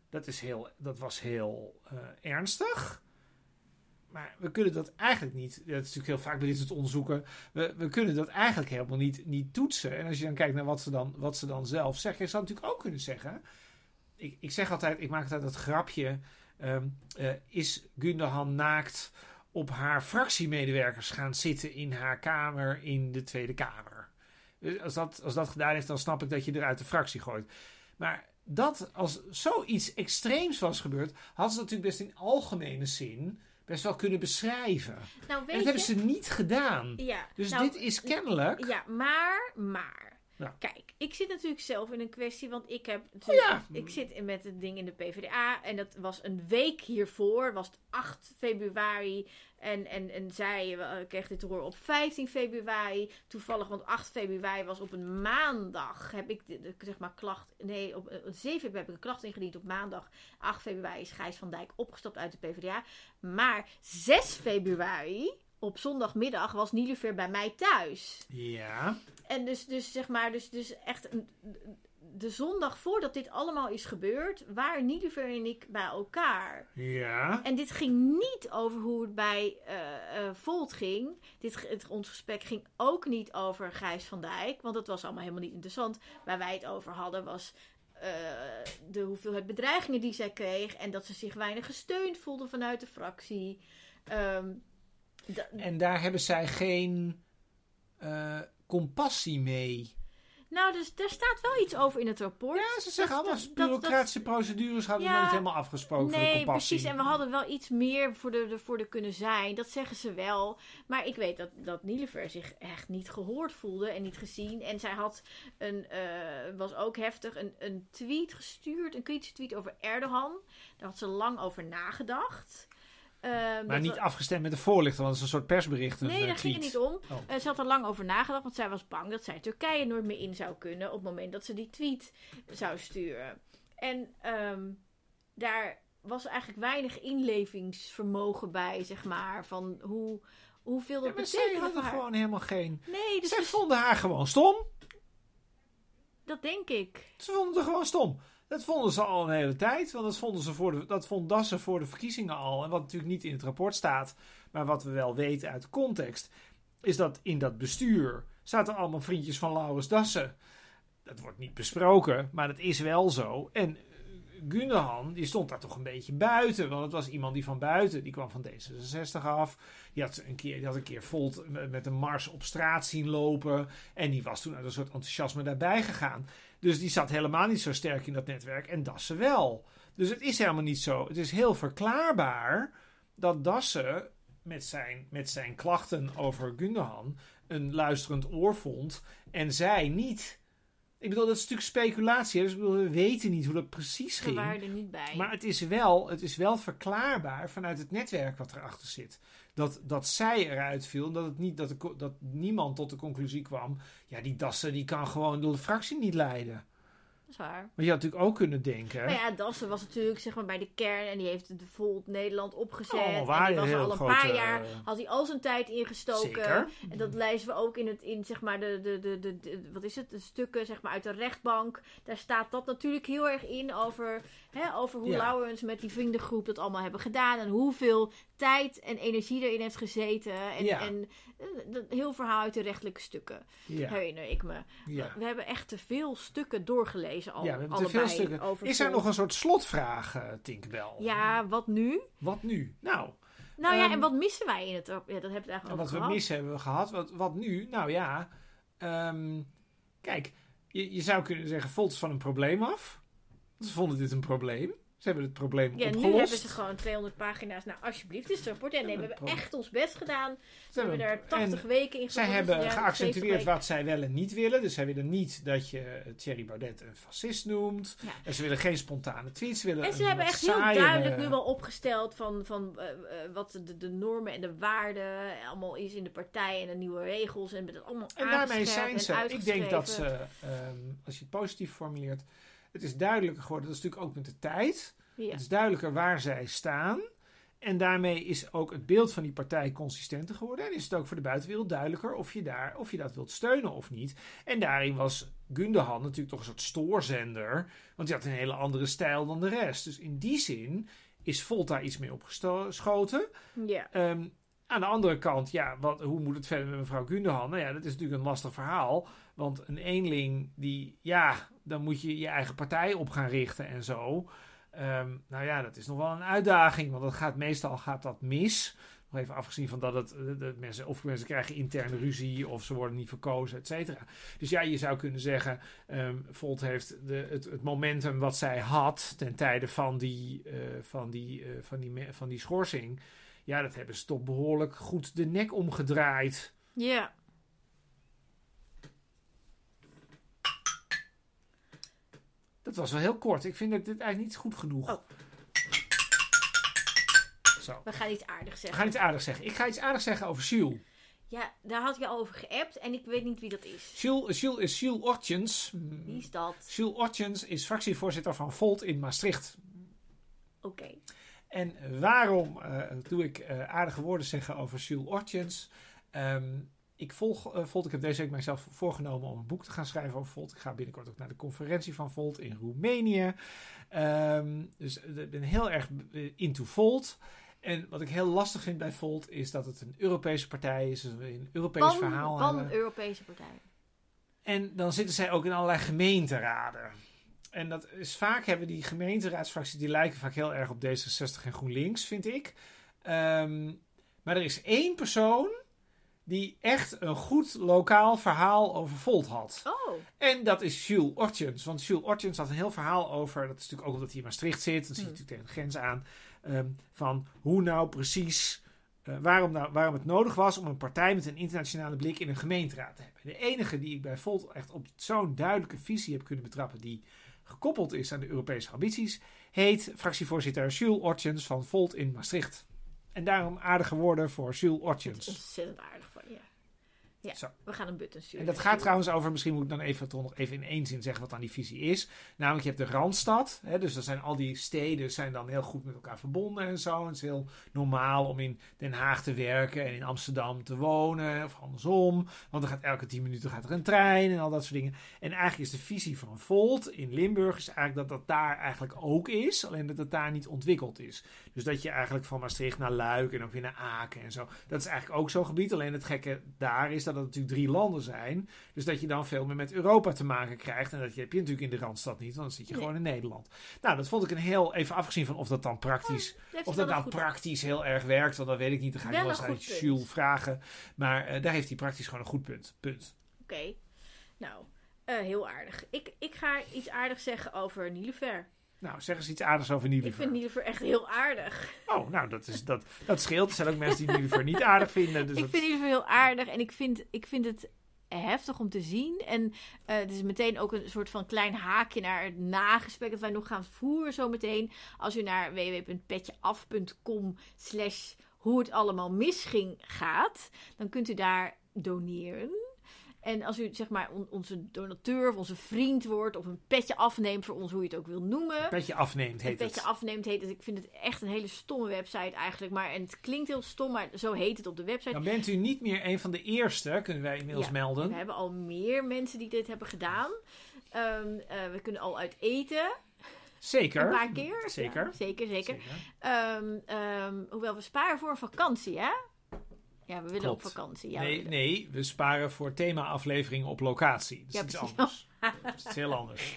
Dat, is heel, dat was heel eh, ernstig. Maar we kunnen dat eigenlijk niet. Dat is natuurlijk heel vaak bij dit soort onderzoeken. We, we kunnen dat eigenlijk helemaal niet, niet toetsen. En als je dan kijkt naar wat ze dan, wat ze dan zelf zeggen. Je zou natuurlijk ook kunnen zeggen. Ik, ik zeg altijd, ik maak altijd dat grapje. ehm, eh, is Gundogan naakt op haar fractiemedewerkers gaan zitten in haar kamer in de Tweede Kamer? Dus als dat, als dat gedaan heeft, dan snap ik dat je er uit de fractie gooit. Maar dat, als zoiets extreems was gebeurd, hadden ze natuurlijk best in algemene zin best wel kunnen beschrijven. Nou, En dat hebben ze niet gedaan. Ja, Dus nou, dit is kennelijk. Ja, maar, maar. Ja. Kijk, ik zit natuurlijk zelf in een kwestie, want ik heb... Oh ja. Ik zit met het ding in de PvdA en dat was een week hiervoor, was het 8 februari. En, en, en zij eh, kreeg dit te horen op 15 februari. Toevallig, want 8 februari was op een maandag. Heb ik de, zeg maar klacht. Nee, op eh, 7 februari heb ik een klacht ingediend. Op maandag 8 februari is Gijs van Dijk opgestapt uit de PvdA. Maar 6 februari, op zondagmiddag, was Nilufer bij mij thuis. Ja. En dus, dus zeg maar, dus, dus echt een- de zondag voordat dit allemaal is gebeurd, waren Nilufer en ik bij elkaar. Ja. En dit ging niet over hoe het bij eh eh, Volt ging. Dit, het, ons gesprek ging ook niet over Gijs van Dijk, want dat was allemaal helemaal niet interessant. Waar wij het over hadden was eh, de hoeveelheid bedreigingen die zij kreeg en dat ze zich weinig gesteund voelde vanuit de fractie. Ehm, En daar hebben zij geen compassie mee. nou, dus daar staat wel iets over in het rapport. Ja, ze zeggen Dat- allemaal dat- dat- bureaucratische procedures hadden we Ja. niet helemaal afgesproken voor de Nee, compassie. precies. En we hadden wel iets meer voor de, de, voor de kunnen zijn. Dat zeggen ze wel. Maar ik weet dat, dat Nilever zich echt niet gehoord voelde en niet gezien. En zij had een, eh, was ook heftig, een, een tweet gestuurd. Een kritische tweet over Erdogan. Daar had ze lang over nagedacht. Ehm, maar niet afgestemd met de voorlichter, want het is een soort persbericht. Nee, daar ging het niet om. Oh. Eh, ze had er lang over nagedacht, want zij was bang dat zij Turkije nooit meer in zou kunnen op het moment dat ze die tweet zou sturen. En ehm, daar was eigenlijk weinig inlevingsvermogen bij, zeg maar, van hoe, hoeveel dat Ja, maar zij hadden haar. gewoon helemaal geen... Nee, dus, zij dus vonden haar gewoon stom. dat denk ik. Ze vonden haar gewoon stom. Dat vonden ze al een hele tijd. Want dat vonden ze voor dat vond Dassen voor de verkiezingen al. En wat natuurlijk niet in het rapport staat. Maar wat we wel weten uit context. Is dat in dat bestuur zaten allemaal vriendjes van Laurens Dassen. Dat wordt niet besproken. Maar dat is wel zo. En eh, Gundogan, die stond daar toch een beetje buiten. Want het was iemand die van buiten, die kwam van D66 af. Die had een keer, die had een keer Volt met een mars op straat zien lopen. En die was toen uit een soort enthousiasme daarbij gegaan. Dus die zat helemaal niet zo sterk in dat netwerk. En Dassen wel. Dus het is helemaal niet zo. Het is heel verklaarbaar dat Dassen met zijn, met zijn klachten over Gundogan een luisterend oor vond. En zij niet. Ik bedoel, dat is natuurlijk speculatie. Dus ik bedoel, we weten niet hoe dat precies We ging. waren er niet bij. Maar het is, wel, het is wel verklaarbaar vanuit het netwerk wat erachter zit. Dat, dat zij eruit viel. Dat, het niet, dat, de, dat niemand tot de conclusie kwam. Ja, die Dassen die kan gewoon de fractie niet leiden. Dat is waar. Maar je had natuurlijk ook kunnen denken. Maar ja, Dassen was natuurlijk zeg maar bij de kern en die heeft de Volt Nederland opgezet. Allemaal waar, en die was al een grote, paar jaar, eh, had hij al zijn tijd ingestoken. Zeker. En dat lezen we ook in, het, in zeg maar de, de, de, de, de- wat is het, de stukken zeg maar uit de rechtbank. Daar staat dat natuurlijk heel erg in over, hè, over hoe Ja. Laurens met die vriendengroep dat allemaal hebben gedaan. En hoeveel tijd en energie erin heeft gezeten. En, Ja. en eh, heel verhaal uit de rechtelijke stukken, Ja, herinner ik me. ja. We hebben echt te veel stukken doorgelezen al. ja, we hebben te veel stukken. over Is er nog een soort slotvraag, eh Tinkerbell? Ja, wat nu? Wat nu? Nou, Nou ja, Ehm, en wat missen wij in het... Ja, dat hebben we het eigenlijk En over wat we missen hebben we gehad. Wat, wat nu? Nou ja, ehm, kijk, je, je zou kunnen zeggen, Volt van een probleem af. Ze vonden dit een probleem. Ze hebben het probleem Ja, opgelost. nu hebben ze gewoon 200 pagina's. Nou, alsjeblieft, dit is het rapport. En nee, we Ja, hebben echt ons best gedaan. Ze hebben daar 80 en weken in Zij gevonden. hebben Ja, 70 geaccentueerd wat zij wel en niet willen. Dus zij willen niet dat je Thierry Baudet een fascist noemt. Ja. En ze willen geen spontane tweets. Ze willen En ze een hebben echt heel duidelijk nu wel opgesteld van, van eh, eh, wat de, de normen en de waarden allemaal is in de partij en de nieuwe regels. En dat allemaal En daarmee zijn ze. Ik denk dat ze, ehm, als je het positief formuleert, het is duidelijker geworden. Dat is natuurlijk ook met de tijd. Ja. Het is duidelijker waar zij staan. En daarmee is ook het beeld van die partij consistenter geworden. En is het ook voor de buitenwereld duidelijker of je, daar, of je dat wilt steunen of niet. En daarin was Gundogan natuurlijk toch een soort stoorzender. Want die had een hele andere stijl dan de rest. Dus in die zin is Volt daar iets mee opgeschoten. ja. Ehm, aan de andere kant, ja, wat, hoe moet het verder met mevrouw Gundogan? Nou ja, dat is natuurlijk een lastig verhaal. Want een eenling, die, ja, dan moet je je eigen partij op gaan richten en zo. Ehm, nou ja, dat is nog wel een uitdaging, want dat gaat, meestal gaat dat mis. Nog even afgezien van dat het, eh, dat mensen, of mensen krijgen interne ruzie, of ze worden niet verkozen, et cetera. Dus ja, je zou kunnen zeggen, ehm Volt heeft de, het, momentum wat zij had ten tijde van die, eh, van die, eh, van die, van die schorsing. Ja, dat hebben ze toch behoorlijk goed de nek omgedraaid. ja. Dat was wel heel kort. Ik vind dat dit eigenlijk niet goed genoeg. Oh. Zo. We gaan iets aardigs We zeggen. gaan iets aardigs zeggen. Ik ga iets aardigs zeggen over Jules. Ja, daar had je al over geappt en ik weet niet wie dat is. Jules, Jules is Jules Ortjens. Wie is dat? Jules Ortjens is fractievoorzitter van Volt in Maastricht. Oké. En waarom eh, doe ik eh, aardige woorden zeggen over Jules Ortjens? Ehm, ik volg eh, Volt. Ik heb deze week mijzelf voorgenomen om een boek te gaan schrijven over Volt. Ik ga binnenkort ook naar de conferentie van Volt in Roemenië. Ehm, dus eh, ik ben heel erg eh, into Volt. En wat ik heel lastig vind bij Volt is dat het een Europese partij is. Dus we een Europees verhaal Pan, hebben. Pan-Europese partij. En dan zitten zij ook in allerlei gemeenteraden. En dat is vaak hebben die gemeenteraadsfracties, die lijken vaak heel erg op D66 en GroenLinks, vind ik. Ehm, maar er is één persoon die echt een goed lokaal verhaal over Volt had. Oh, En dat is Jules Ortjens. Want Jules Ortjens had een heel verhaal over. Dat is natuurlijk ook omdat hij in Maastricht zit. Dan zit je Hmm. natuurlijk tegen de grens aan. ehm, van hoe nou precies. eh, waarom, nou, waarom het nodig was om een partij met een internationale blik in een gemeenteraad te hebben. De enige die ik bij Volt echt op zo'n duidelijke visie heb kunnen betrappen. die gekoppeld is aan de Europese ambities. heet fractievoorzitter Jules Ortjens van Volt in Maastricht. En daarom aardige woorden voor Jules Ortjens. ontzettend aardig. Ja, Zo. we gaan een button sturen. En dat gaat trouwens over, misschien moet ik dan even, toch nog even in één zin zeggen wat dan die visie is. Namelijk, je hebt de Randstad. Hè, dus dat zijn al die steden zijn dan heel goed met elkaar verbonden en zo. En het is heel normaal om in Den Haag te werken en in Amsterdam te wonen. Of andersom. Want er gaat elke tien minuten gaat er een trein en al dat soort dingen. En eigenlijk is de visie van Volt in Limburg is eigenlijk dat dat daar eigenlijk ook is. Alleen dat het daar niet ontwikkeld is. Dus dat je eigenlijk van Maastricht naar Luik en ook weer naar Aken en zo. Dat is eigenlijk ook zo'n gebied. Alleen het gekke daar is dat het natuurlijk drie landen zijn. Dus dat je dan veel meer met Europa te maken krijgt. En dat heb je natuurlijk in de Randstad niet, want dan zit je Nee. gewoon in Nederland. Nou, dat vond ik een heel, even afgezien van of dat dan praktisch, hij of dat nou goed- praktisch heel erg werkt. Want dat weet ik niet, dan ga ik Wel eens een aan. Jules vragen. Maar eh, daar heeft hij praktisch gewoon een goed punt. Punt. Oké. Nou, eh, heel aardig. Ik, ik ga iets aardigs zeggen over Nilufer. Nou, zeg eens iets aardigs over Ik Nilufer. vind Nilufer echt heel aardig. Oh, nou, dat, is, dat, dat scheelt. Er zijn ook mensen die Nilufer niet aardig vinden. Dus ik dat- vind Nilufer heel aardig en ik vind, ik vind het heftig om te zien. En eh, het is meteen ook een soort van klein haakje naar het nagesprek dat wij nog gaan voeren zometeen. Als u naar www.petjeaf.com slash hoe het allemaal misging gaat, dan kunt u daar doneren. En als u zeg maar on- onze donateur of onze vriend wordt of een petje afneemt voor ons, hoe je het ook wil noemen. Petje afneemt, Een heet petje het. afneemt heet het. Ik vind het echt een hele stomme website eigenlijk. Maar, en het klinkt heel stom, maar zo heet het op de website. Dan bent u niet meer een van de eerste, kunnen wij inmiddels Ja, melden. We hebben al meer mensen die dit hebben gedaan. Ehm, eh, we kunnen al uit eten. Zeker. Een paar keer. Zeker. Ja, zeker, zeker. Zeker. Ehm, ehm, hoewel we sparen voor een vakantie, hè? Ja, we willen Klopt. op vakantie. Ja, we nee, nee, we sparen voor thema-afleveringen op locatie. Dat is Ja, iets anders. Dat is heel anders.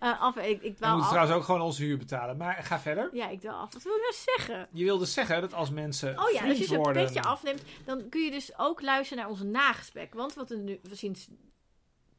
Eh, af, ik, ik We moeten af. trouwens ook gewoon onze huur betalen. Maar ga verder. Ja, ik dwaal af. Wat wil ik nou zeggen? Je wilde zeggen dat als mensen Oh ja, als je worden... petje afneemt, dan kun je dus ook luisteren naar onze nagesprek. Want wat er nu sinds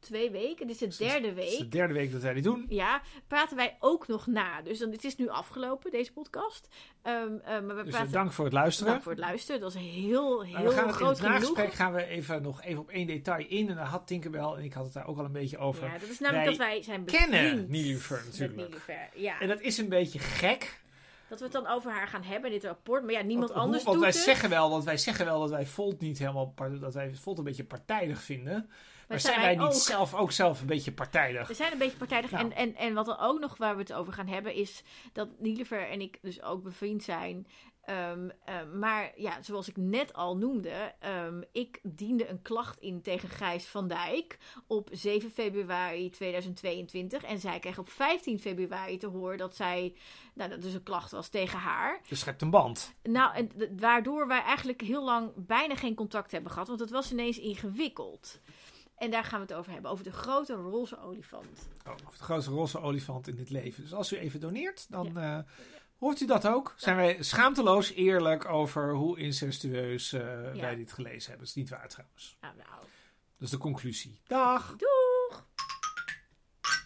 twee weken, dit is de derde Het is de week, derde week dat wij dit doen. ja, praten wij ook nog na. Dus dan, het is nu afgelopen, deze podcast. Eh, maar we Dus praten... eh, dank voor het luisteren. Dank voor het luisteren. Dat is heel, heel we gaan in het genoegen. gaan we even nog even op één detail in. En daar had Tinkerbell en ik had het daar ook al een beetje over. Ja, dat is namelijk Wij dat wij zijn kennen Nilufer natuurlijk. Nilufer, Ja, En dat is een beetje gek. dat we het dan over haar gaan hebben in dit rapport. Maar ja, niemand want, anders want doet wij het. zeggen wel, want wij zeggen wel dat wij Volt niet helemaal dat wij Volt een beetje partijdig vinden. Maar zijn wij niet ook. zelf ook zelf een beetje partijdig? We zijn een beetje partijdig. Nou. En, en, en wat er ook nog waar we het over gaan hebben is dat Nilever en ik dus ook bevriend zijn. Ehm, ehm, maar ja, zoals ik net al noemde, um, ik diende een klacht in tegen Gijs van Dijk op 7 februari 2022. En zij kreeg op 15 februari te horen dat zij, nou, dat dus een klacht was tegen haar. Je schept een band. Nou, en waardoor wij eigenlijk heel lang bijna geen contact hebben gehad, want het was ineens ingewikkeld. En daar gaan we het over hebben, over de grote roze olifant. Oh, of de grootste roze olifant in dit leven. Dus als u even doneert, dan eh, hoort u dat ook. Zijn wij schaamteloos eerlijk over hoe incestueus eh, Ja. wij dit gelezen hebben. Dat is niet waar trouwens. Nou, nou. Dat is de conclusie. Dag! Doei!